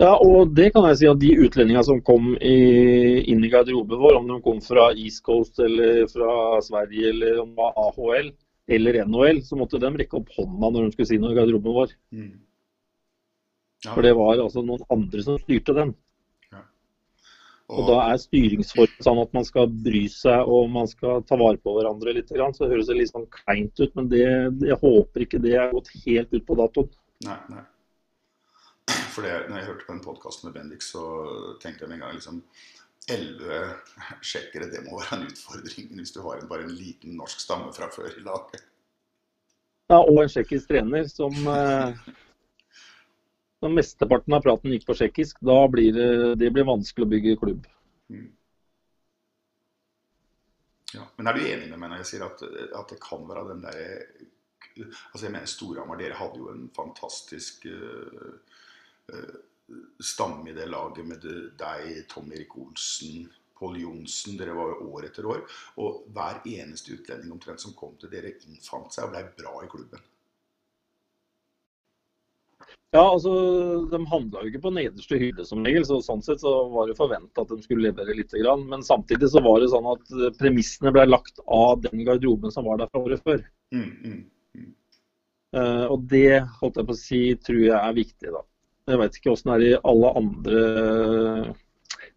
Ja, og det kan jeg si at de utlendingene som kom i, inn i garderoben vår, om de kom fra East Coast eller fra Sverige eller om det var AHL eller NHL, så måtte de rekke opp hånda når de skulle si noe i garderoben vår. Mm. Ja. For det var altså noen andre som styrte den. Ja. Og... og... da er styringsformen sånn at man skal bry seg og man skal ta vare på hverandre litt. Så høres det litt sånn kleint ut, men det, jeg håper ikke det er gått helt ut på datoen. Nei, nei. For det, når jeg hørte på en podkast med Bendik, så tenkte jeg med en gang liksom Elleve sjekkere, det må være en utfordring hvis du har en, bare en liten norsk stamme fra før i laget. Ja, og en tsjekkisk trener som eh, når mesteparten av praten gikk på tsjekkisk, da blir det, det blir vanskelig å bygge klubb. Ja. Men er du enig med meg når jeg sier at, at det kan være den derre Altså jeg mener Storhamar, dere hadde jo en fantastisk uh, uh, stamme i det laget med deg, Tom Erik Olsen, Pål Johnsen. Dere var jo år etter år. Og hver eneste utlending omtrent som kom til dere, innfant seg og ble bra i klubben. Ja, altså, De handla jo ikke på nederste hylle som regel, så sånn sett så var det forventa at de skulle levere litt. Men samtidig så var det sånn at eh, premissene ble lagt av den garderoben som var der fra året før. Mm, mm. Eh, og det holdt jeg på å si, tror jeg er viktig, da. Jeg vet ikke åssen det er i alle andre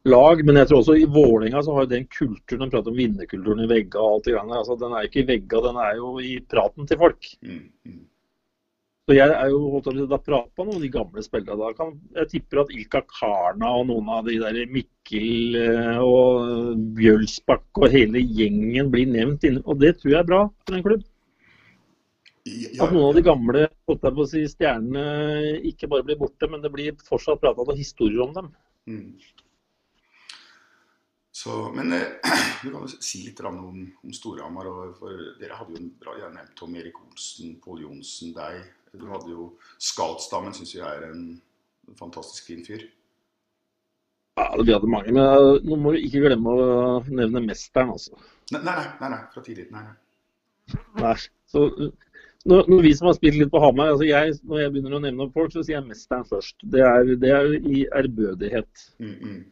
lag, men jeg tror også i Vålerenga så har jo den kulturen De prater om vinnerkulturen i vegga og alt det greiene. Altså, den er jo ikke i vegga, den er jo i praten til folk. Mm, mm. Så jeg er jo holdt opp, Da prater man om de gamle spillerne. Da kan, jeg tipper at Ilka Karna og noen av de der Mikkel eh, og Bjølsbakk og hele gjengen blir nevnt inne. Og det tror jeg er bra for en klubb. At noen av de gamle holdt jeg på å si, stjernene ikke bare blir borte, men det blir fortsatt prata noen historier om dem. Mm. Så, men eh, du kan jo si litt om, om Storhamar. For dere hadde jo en bra Jeg nevnt Tom Erik Olsen, Pål Johnsen, deg. Du hadde jo Scoutstammen, syns jeg er en fantastisk fin fyr. Ja, Vi hadde mange, men eh, nå må vi ikke glemme å nevne mesteren, altså. Nei, nei, nei, nei, fra tidlig. Nei, nei. Nei. Så, når, når vi som har spilt litt på Hamar, altså jeg, når jeg begynner å nevne folk, så sier jeg mesteren først. Det er, det er i ærbødighet. Mm, mm.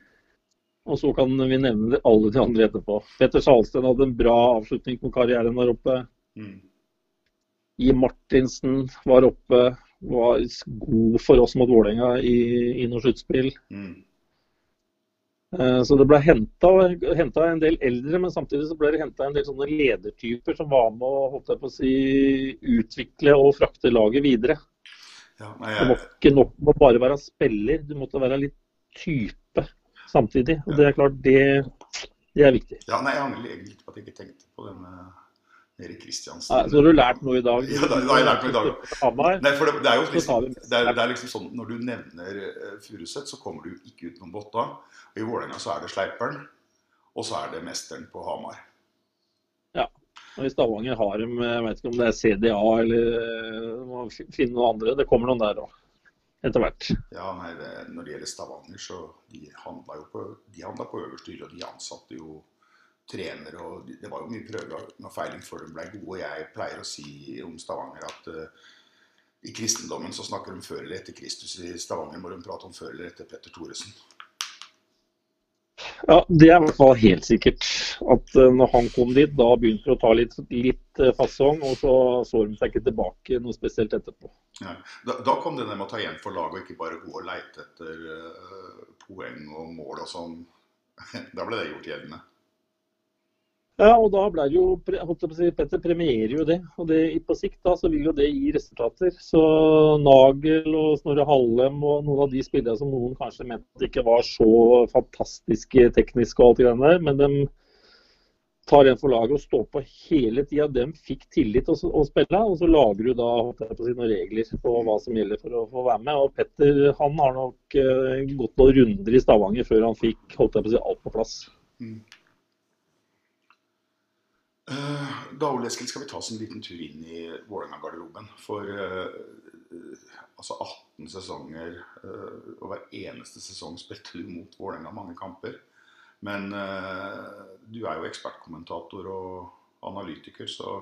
Og så kan vi nevne alle de andre etterpå. Petter Salsten hadde en bra avslutning på karrieren der oppe. Mm. I Martinsen var oppe. Var god for oss mot Vålerenga i, i noe sluttspill. Mm. Eh, Så det ble henta en del eldre, men samtidig så ble det henta en del sånne ledertyper som var med å holdt jeg på å si, utvikle og frakte laget videre. Ja, nei, Det var ikke nok med å bare være spiller, du måtte være litt type samtidig. Og det er klart, det, det er viktig. ja, nei, jeg angrer egentlig litt på at jeg ikke tenkte på denne Erik Kristiansen. Nei, så har du lært noe i dag. Ja, da- da har jeg lært noe i dag. Hamar. Nei, for det, det er jo liksom, det er, det er liksom sånn Når du nevner uh, Furuset, så kommer du ikke utenom Botta. I Vålerenga så er det Sleiperen, og så er det Mesteren på Hamar. Ja. Og I Stavanger har de, jeg vet ikke om det er CDA eller eh, finne noe andre. Det kommer noen der òg, etter hvert. Ja, nei, Når det gjelder Stavanger, så de handla jo på, de handla på øverste hylle, og de ansatte jo trenere. og de- Det var jo mye prøver og feiling før de ble gode. og Jeg pleier å si om Stavanger at uh, i kristendommen så snakker de før eller etter Kristus. I Stavanger må de prate om før eller etter Petter Thoresen. Ja, Det er i hvert fall helt sikkert. At eh, når han kom dit, da begynte han å ta litt, litt eh, fasong. Og så så de seg ikke tilbake noe spesielt etterpå. Ja. Da, da kom det der med å ta igjen for laget og ikke bare gå og leite etter uh, poeng og mål og sånn. Da ble det gjort gjeldende. Ja, og da ble det jo, holdt jeg på å si, Petter premierer jo det. Og det, på sikt da, så vil jo det gi resultater. Så Nagel og Snorre Hallem og noen av de spillerne som noen kanskje mente ikke var så fantastiske tekniske og alt det der, men de tar en for laget og står på hele tida. De fikk tillit å, å spille, og så lager du da holdt jeg på å si, noen regler på hva som gjelder for å få være med. Og Petter han har nok uh, gått noen runder i Stavanger før han fikk holdt jeg på å si, alt på plass. Eh, Da Ole Eskil, skal vi ta oss en liten tur inn i Vålerenga-garderoben. For eh, eh, altså 18 sesonger, uh, og hver eneste sesong spilte du mot Vålerenga mange kamper. Men uh, du er jo ekspertkommentator og analytiker, så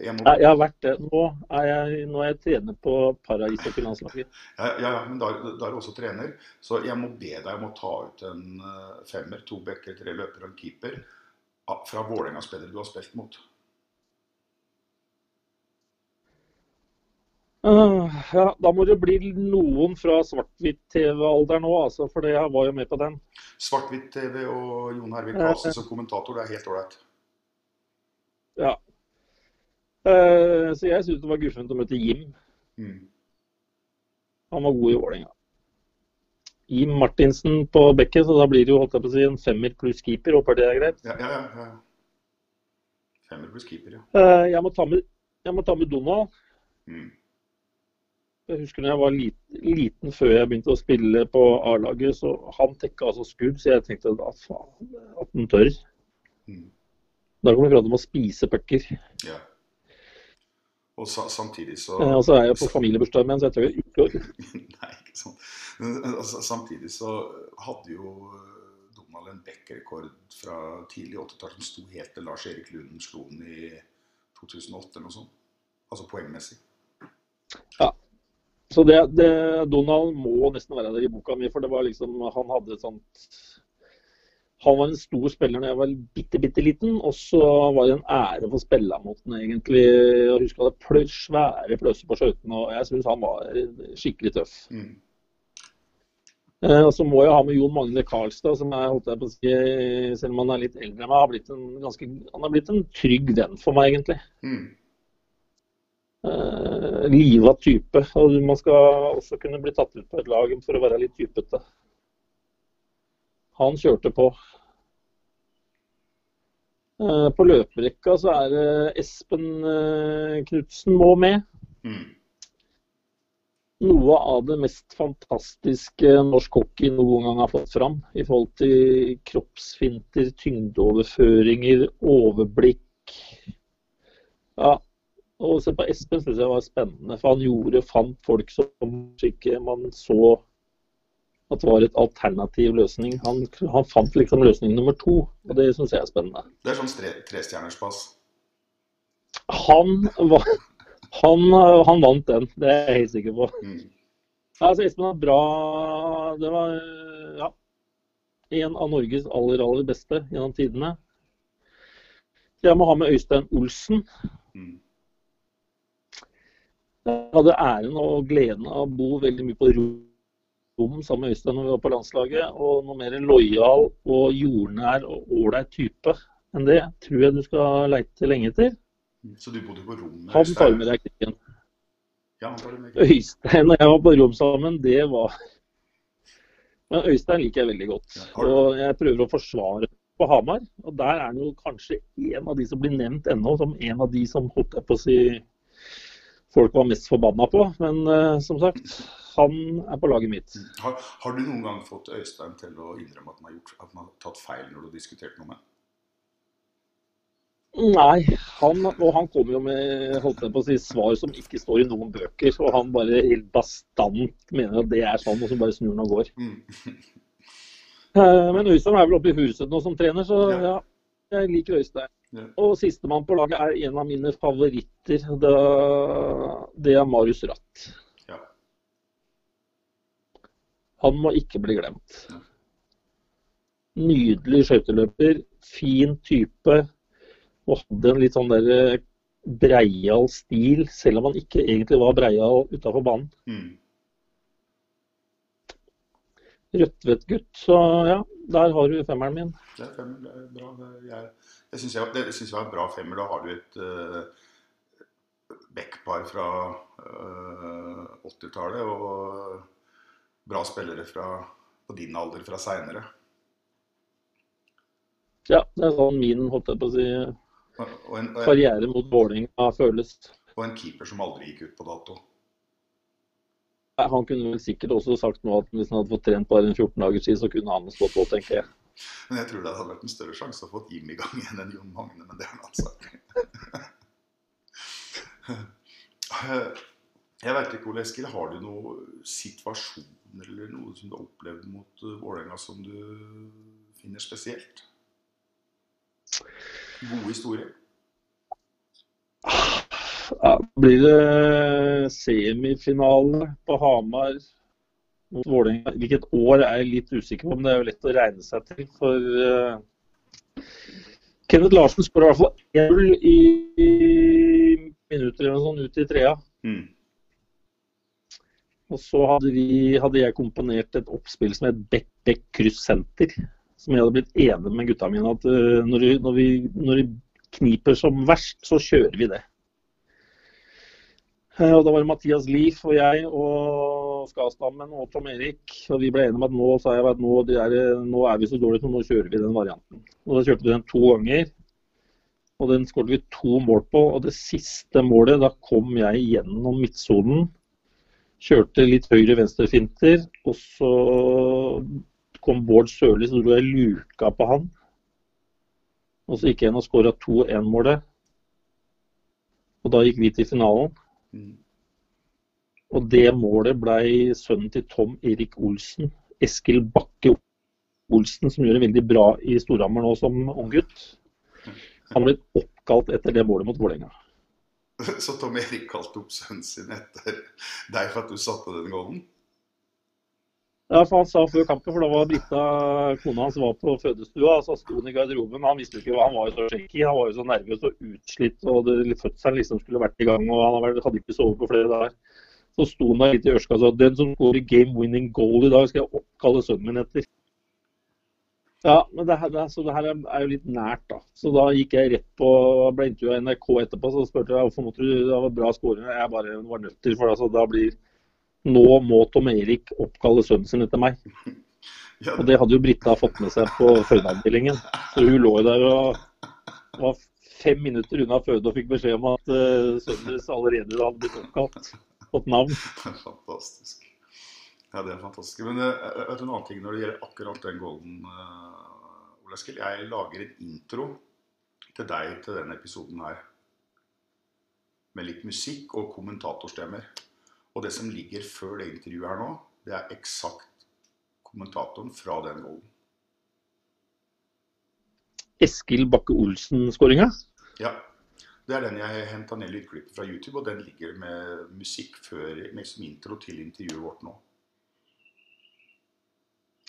jeg må jeg har vært det. Nå er jeg, nå er jeg trener på Paraishockey-landslaget. Ja, ja, ja, men da, da er du også trener. Så jeg må be deg om å ta ut en eh, femmer, to bekker, tre løpere og en keeper fra Vålerenga-spillere du har spilt mot. Uh, ja, da må det bli noen fra svart-hvitt-TV-alderen òg, altså, for jeg var jo med på den. Svart-hvitt-TV og Jon Hervik Karlsen som kommentator, det er helt ålreit. Ja. Uh, så jeg syns det var guffent å møte Jim. Mm. Han var god i Vålerenga. Jim Martinsen på bekket, så da blir det jo holdt jeg på å si, en femmer pluss keeper. Håper det er greit. Ja, ja, ja. Femmer pluss keeper, ja. Uh, jeg, må ta med, jeg må ta med Donald. Mm. Jeg husker når jeg var liten, liten før jeg begynte å spille på A-laget, så han tekka altså skudd, så jeg tenkte at faen, at han tør. Mm. Da kan vi prate om å spise pucker. Ja. Og sa, samtidig så ja, Og så er jeg på familiebursdag med en, så jeg tør ikke Nei, ikke. Men, altså, samtidig så hadde jo eh, Donald en Beck-rekord fra tidlig 80-tall som sto helt til Lars Erik Lund slo den i 2008 eller noe sånt. Altså poengmessig. Ja. Så det, det, Donald må nesten være der i boka mi, for det var liksom Han hadde et sånt Han var en stor spiller da jeg var bitte, bitte liten, og så var det en ære for spille mot den, egentlig. Jeg husker han hadde svære pløser på skøytene, og jeg syns han var skikkelig tøff. Mm. Eh, og så må jeg ha med Jon Magne Karlstad, som jeg holdt jeg på å si, selv om han er litt eldre enn meg, har blitt en ganske, han har blitt en trygg venn for meg, egentlig. Mm. Eh, liva type. Og man skal også kunne bli tatt ut på et lag for å være litt typete. Han kjørte på. Eh, på løperekka så er det Espen eh, Knutsen må med. Mm. Noe av det mest fantastiske norsk hockey noen gang har fått fram. I forhold til kroppsfinter, tyngdeoverføringer, overblikk. Ja, og se på Espen syns jeg var spennende, for han gjorde, fant folk som ikke man så at det var et alternativ løsning. Han, han fant liksom løsning nummer to, og det syns jeg er spennende. Det er sånn tre, trestjerners pass. Han, var, han, han vant den, det er jeg helt sikker på. Mm. Altså Espen var bra. Det var ja, en av Norges aller, aller beste gjennom tidene. Jeg må ha med Øystein Olsen. Mm. Jeg hadde æren og gleden av å bo veldig mye på rom sammen med Øystein når vi var på landslaget. Og noe mer lojal og jordnær og ålreit type enn det tror jeg du skal leite lenge etter. Så du bodde på rom med Han tar med deg krigen. Ja. Øystein og jeg var på rom sammen, det var Men Øystein liker jeg veldig godt. Og jeg prøver å forsvare på Hamar. Og der er han jo kanskje en av de som blir nevnt ennå som en av de som holdt jeg på å si folk var mest forbanna på. Men uh, som sagt, han er på laget mitt. Har, har du noen gang fått Øystein til å innrømme at han har, gjort, at han har tatt feil når du har diskutert noe med ham? Nei, han, og han kommer jo med holdt på å si, svar som ikke står i noen bøker. Og han bare helt bastant mener at det er sånn, og så bare snur han og går. Mm. Eh, Men Øystein er vel oppe i huset nå som trener, så Ja. ja, jeg liker Øystein. Ja. Og sistemann på laget er en av mine favoritter. Det, det er Marius Ratt. Han må ikke bli glemt. Nydelig skøyteløper, fin type. Og hadde en litt sånn der eh, breial stil, selv om han ikke egentlig var breial utafor banen. Mm. Rødtvet-gutt. Så ja, der har du femmeren min. Det er femmer, det er bra. Det, er- jeg, jeg syns jeg, jeg, synes jeg er en bra femmer. Da har du et uh, backpar fra uh, 80-tallet og bra spillere fra, på din alder fra seinere. Ja, det er sånn min holdt jeg på å si, Og, en, og, en, karriere mot Vålerenga føles. og en keeper som aldri gikk ut på dato. Han kunne vel sikkert også sagt nå at hvis han hadde fått trent bare en 14 dager siden, så kunne han stått på, tenker jeg. Men jeg tror det hadde vært en større sjanse å få Jim i gang igjen enn Jon Magne, men det er en annen sak. Jeg veit ikke, Ole Eskil, har du noen situasjoner eller noe som du har opplevd mot uh, Vålerenga som du finner spesielt? Gode historier? Ja, blir det semifinale på Hamar mot Vålerenga. Hvilket år er jeg litt usikker på, men det er jo lett å regne seg til. For uh, Kenneth Larsen skårer i hvert fall én null i, i minutter eller noe sånt ut i trea. Mm. Og så hadde, vi, hadde jeg komponert et oppspill som het kryss senter. Som jeg hadde blitt enig med gutta mine at eh, når, vi, når, vi, kniper som verst, så kjører vi det. Eh, Og Da var det Mathias Lief og jeg og Skastammen og Tom Erik. Og vi ble enige om at nå sa jeg at nå, er, nå er vi så dårlige, så nå kjører vi den varianten. Og Da kjørte vi den to ganger. Og den skåret vi to mål på. Og det siste målet, da kom jeg gjennom midtsonen. Kjørte litt høyre-venstre-finter, og så kom Bård Sørli, så dro jeg luka på han. Og så gikk jeg inn og skåra 2-1-målet. Og da gikk vi til finalen. Mm. Og det målet blei sønnen til Tom Erik Olsen, Eskil Bakke Olsen, som gjør det veldig bra i Storhamar nå som unggutt. Han ble oppkalt etter det målet mot Vålerenga. Så Tom Erik kalte opp sønnen sin etter deg for at du satte den gålen? Ja, for Han sa før kampen, for da var Britta, kona hans, var på fødestua. Så sto han i garderoben. Han visste jo ikke hva han var jo så shaky. Han var jo så nervøs og utslitt. og det, Fødselen liksom skulle vært i gang. og Han hadde ikke sovet på flere dager. Så sto han der litt i ørska og sa den som skårer game winning goal i dag, skal jeg oppkalle sønnen min etter. Ja, men det her, så det her er jo litt nært, da. Så da gikk jeg rett på ble intervjua i NRK etterpå, så spurte jeg hvorfor måtte du Det var bra skåring. Jeg bare var nødt til, for det, så da blir Nå må Tom Erik oppkalle sønnen sin etter meg. Ja, Og det hadde jo Britta fått med seg på fødeavdelingen. Så hun lå jo der og var fem minutter unna føde og fikk beskjed om at uh, sønnen deres allerede hadde blitt oppkalt. Fått navn. Fantastisk. Ja, det er fantastisk. Men uh, vet du en annen ting når det gjelder akkurat den golden, uh, Ole Eskil? Jeg lager en intro til deg til denne episoden her. Med litt musikk og kommentatorstemmer. Og det som ligger før det intervjuet her nå, det er eksakt kommentatoren fra den golden. Eskil Bakke Olsen-skåringa. Ja. Det er den jeg henta ned lydklippet fra YouTube, og den ligger med musikk før, med som intro til intervjuet vårt nå.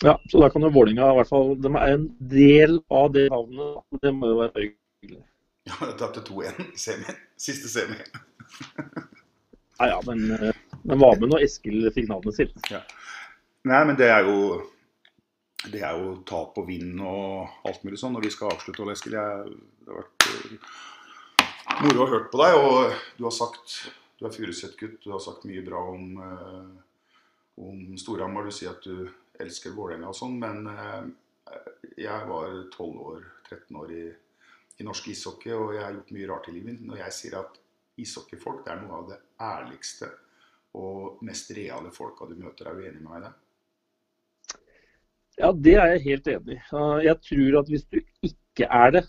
Ja, så da kan jo Vålinga i hvert fall De er en del av det navnet. Det må jo være hyggelig. Ja, det tapte 2-1 i semien. Siste semi. Ja, ja, men uh, den var med når Eskil fikk navnet sitt. Nei, men det er jo det er jo tap og vinn og alt mulig sånn. Når vi skal avslutte, Ole Eskil, jeg, det har vært uh, moro å høre på deg. Og du har sagt Du er Furuset-gutt. Du har sagt mye bra om, uh, om Storhamar. Du sier at du elsker Vålerenga og sånn, men uh, jeg var 12 år, 13 år i, i norsk ishockey, og jeg har gjort mye rart i livet. Når jeg sier at ishockeyfolk det er noe av det ærligste og mest reale folka du møter, er du enig med meg i det? Ja, det er jeg helt enig i. Uh, Jeg tror at hvis du ikke er det,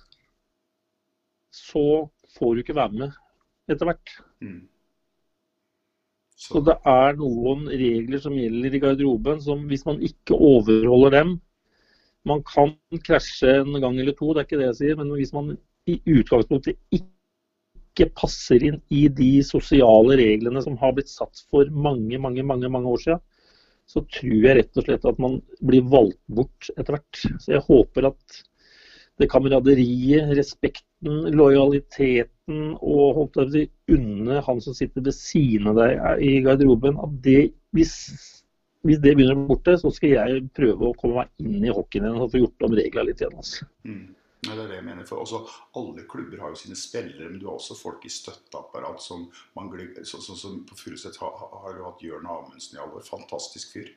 så får du ikke være med etter hvert. Mm. Så det er noen regler som gjelder i garderoben som hvis man ikke overholder dem Man kan krasje en gang eller to, det er ikke det jeg sier, men hvis man i utgangspunktet ikke passer inn i de sosiale reglene som har blitt satt for mange, mange, mange, mange år siden, så tror jeg rett og slett at man blir valgt bort etter hvert. Så jeg håper at det kameraderiet, respekten, lojaliteten og holdt jeg si, unne han som sitter ved siden av deg i garderoben, at det, hvis, hvis det begynner å bli borte, så skal jeg prøve å komme meg inn i hockeyen igjen og få gjort om reglene litt igjen. Altså. Mm. Det er det jeg mener. For også, alle klubber har jo sine spillere, men du har også folk i støtteapparat som man glemmer. så, så, så på Furuset har, har du hatt Jørn Amundsen i alle. Fantastisk fyr.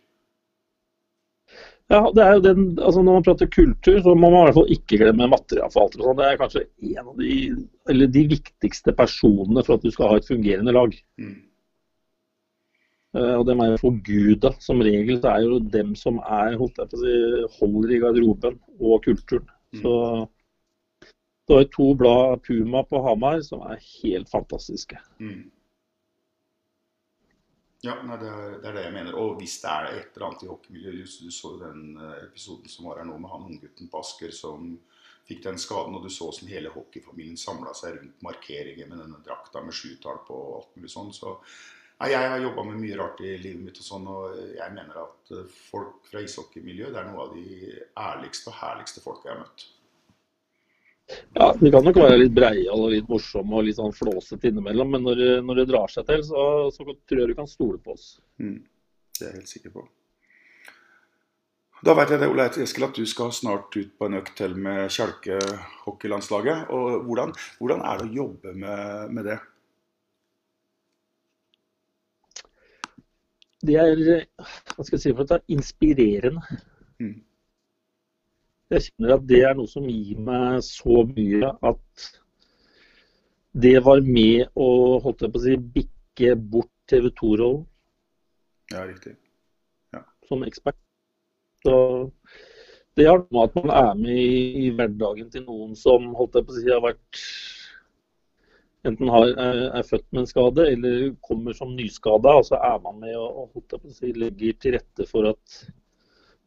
Ja, det er jo den, altså Når man prater kultur, så må man i hvert fall ikke glemme materialforvaltere. sånn. Det er kanskje en av de, eller de viktigste personene for at du skal ha et fungerende lag. Mm. Eh, Og dem er jo forguda. Som regel så er jo dem som er, holdt jeg på å si, holder i garderoben og kulturen. Mm. Så det var to blad Puma på Hamar som er helt fantastiske. Mm. Ja, nei, det, er, det er det jeg mener. Og hvis det er et eller annet i hockeymiljøet Du, så jo den eh, episoden som var her nå med han unggutten på Asker som fikk den skaden, og du så som hele hockeyfamilien samla seg rundt markeringen med denne drakta med sjutall på og alt mulig sånn. Så nei, jeg har jobba med mye rart i livet mitt, og sånn, og jeg mener at eh, folk fra ishockeymiljøet det er noe av de ærligste og herligste folka jeg har møtt. Ja, Vi kan nok være litt breiale og litt morsomme og litt sånn flåsete innimellom, men når, når det drar seg til, så, så tror jeg du kan stole på oss. Mm. Det er jeg helt sikker på. Da vet jeg det, Ole Eskil, at du skal snart ut på en økt til med Kjelke hockeylandslaget. Og hvordan, hvordan er det å jobbe med, med det? Det er hva skal jeg si for at det er inspirerende. Mm. Jeg kjenner at det er noe som gir meg så mye at det var med å holdt jeg på å si, bikke bort TV 2-rollen. Ja, riktig. som ekspert. Så det noe med at man er med i, i hverdagen til noen som holdt jeg på å si, har vært enten har, er, er født med en skade eller kommer som nyskada. Og så er man med og, og holdt jeg på å si, legger til rette for at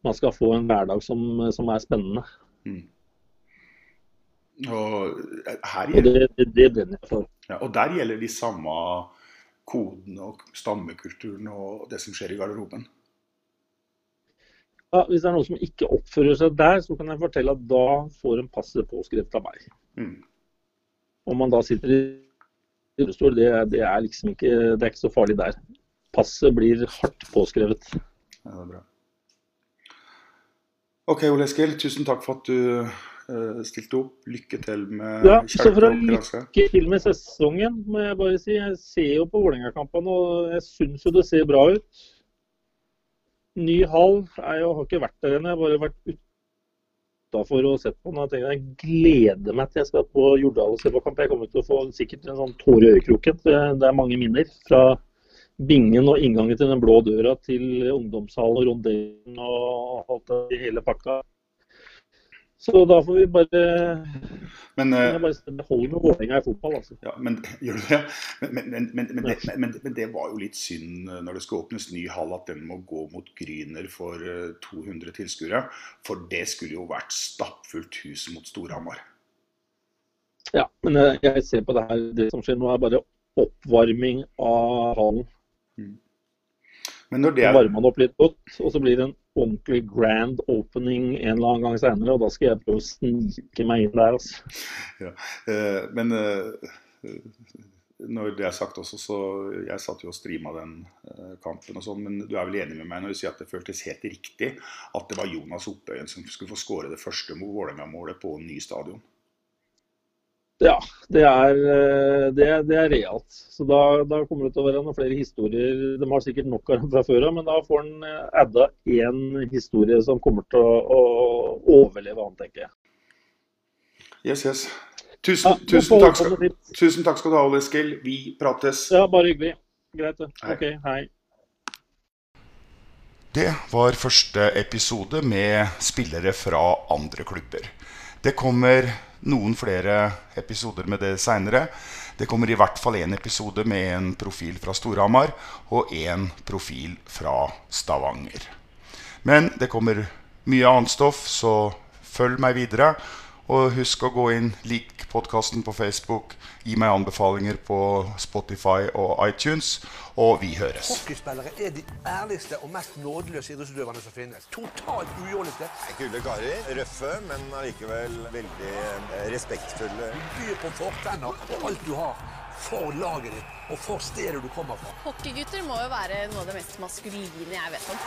man skal få en hverdag som, som er spennende. Mm. Og, eh, her Og gjelder, det, det, det brenner jeg for. ja, og der gjelder de samme kodene og stammekulturen og det som skjer i garderoben. Ja, hvis det er noen som ikke oppfører seg der, så kan jeg fortelle at da får en passet påskrevet av meg. Mm. Om man da sitter i rullestol, det, det er liksom ikke, det er ikke så farlig der. Passet blir hardt påskrevet. Ja, det er bra. Ok, Ole Eskil. Tusen takk for at du uh, stilte opp. Lykke til med Ja, så for å lykke til med sesongen, må jeg bare si. Jeg ser jo på Vålerenga-kampene, og jeg syns jo det ser bra ut. Ny hall Jeg har ikke vært der ennå, jeg har bare vært utafor og sett på den. Jeg, jeg gleder meg til jeg skal på Jordal og se på kamp. Jeg kommer til å få sikkert en sånn tåre i øyekroken. Det er mange minner fra bingen og inngangen til den blå døra til ungdomshallen og rondellen og alt det hele pakka. Så da får vi bare Men, uh, bare holde med Vålerenga i fotball, altså. ja, men gjør du det? Men, men, men, men, men, det, men, det var jo litt synd eh, når det skal åpnes ny hall at den må gå mot Gryner for eh, 200 tilskuere. For det skulle jo vært stappfullt hus mot Storhamar. Ja, men jeg ser på det her. Det som skjer nå, er bare oppvarming av hallen. Men når det er varmer man opp litt godt, og så blir det en ordentlig grand opening en eller annen gang senere. Og da skal jeg prøve å snike meg inn der, altså. ja, eh, Men eh, når det er sagt også, så Jeg satt jo og streama den eh, kampen og sånn, men du er vel enig med meg når du sier at det føltes helt riktig at det var Jonas Oppøyen som skulle få skåre det første Vålerenga-målet på ny stadion? Ja, det er, eh, det, er- det er realt. Så da, da kommer det til å være noen flere historier. De har sikkert nok av dem fra før av, men da får en eh, adda én historie som kommer til å, å overleve, han tenker jeg. Yes, yes. Tusen, Ja, tusen, takk skal, tusen takk skal du ha, Ole Eskil. Vi prates. Ja, bare hyggelig. Greit, det. OK, hei. Det var første episode med spillere fra andre klubber. Det kommer noen flere episoder med det seinere. Det kommer i hvert fall én episode med en profil fra Storhamar og én profil fra Stavanger. Men det kommer mye annet stoff, så følg meg videre. Og husk å gå inn, lik podkasten på Facebook, gi meg anbefalinger på Spotify og iTunes, og vi høres. Hockeyspillere er de ærligste og mest nådeløse idrettsutøverne som finnes. Totalt ujålete. Kule karer. Røffe, men allikevel veldig respektfulle. Du Byr på fortenner og alt du har for laget ditt og for stedet du kommer fra. Hockeygutter må jo være noe av det mest maskuline jeg vet om.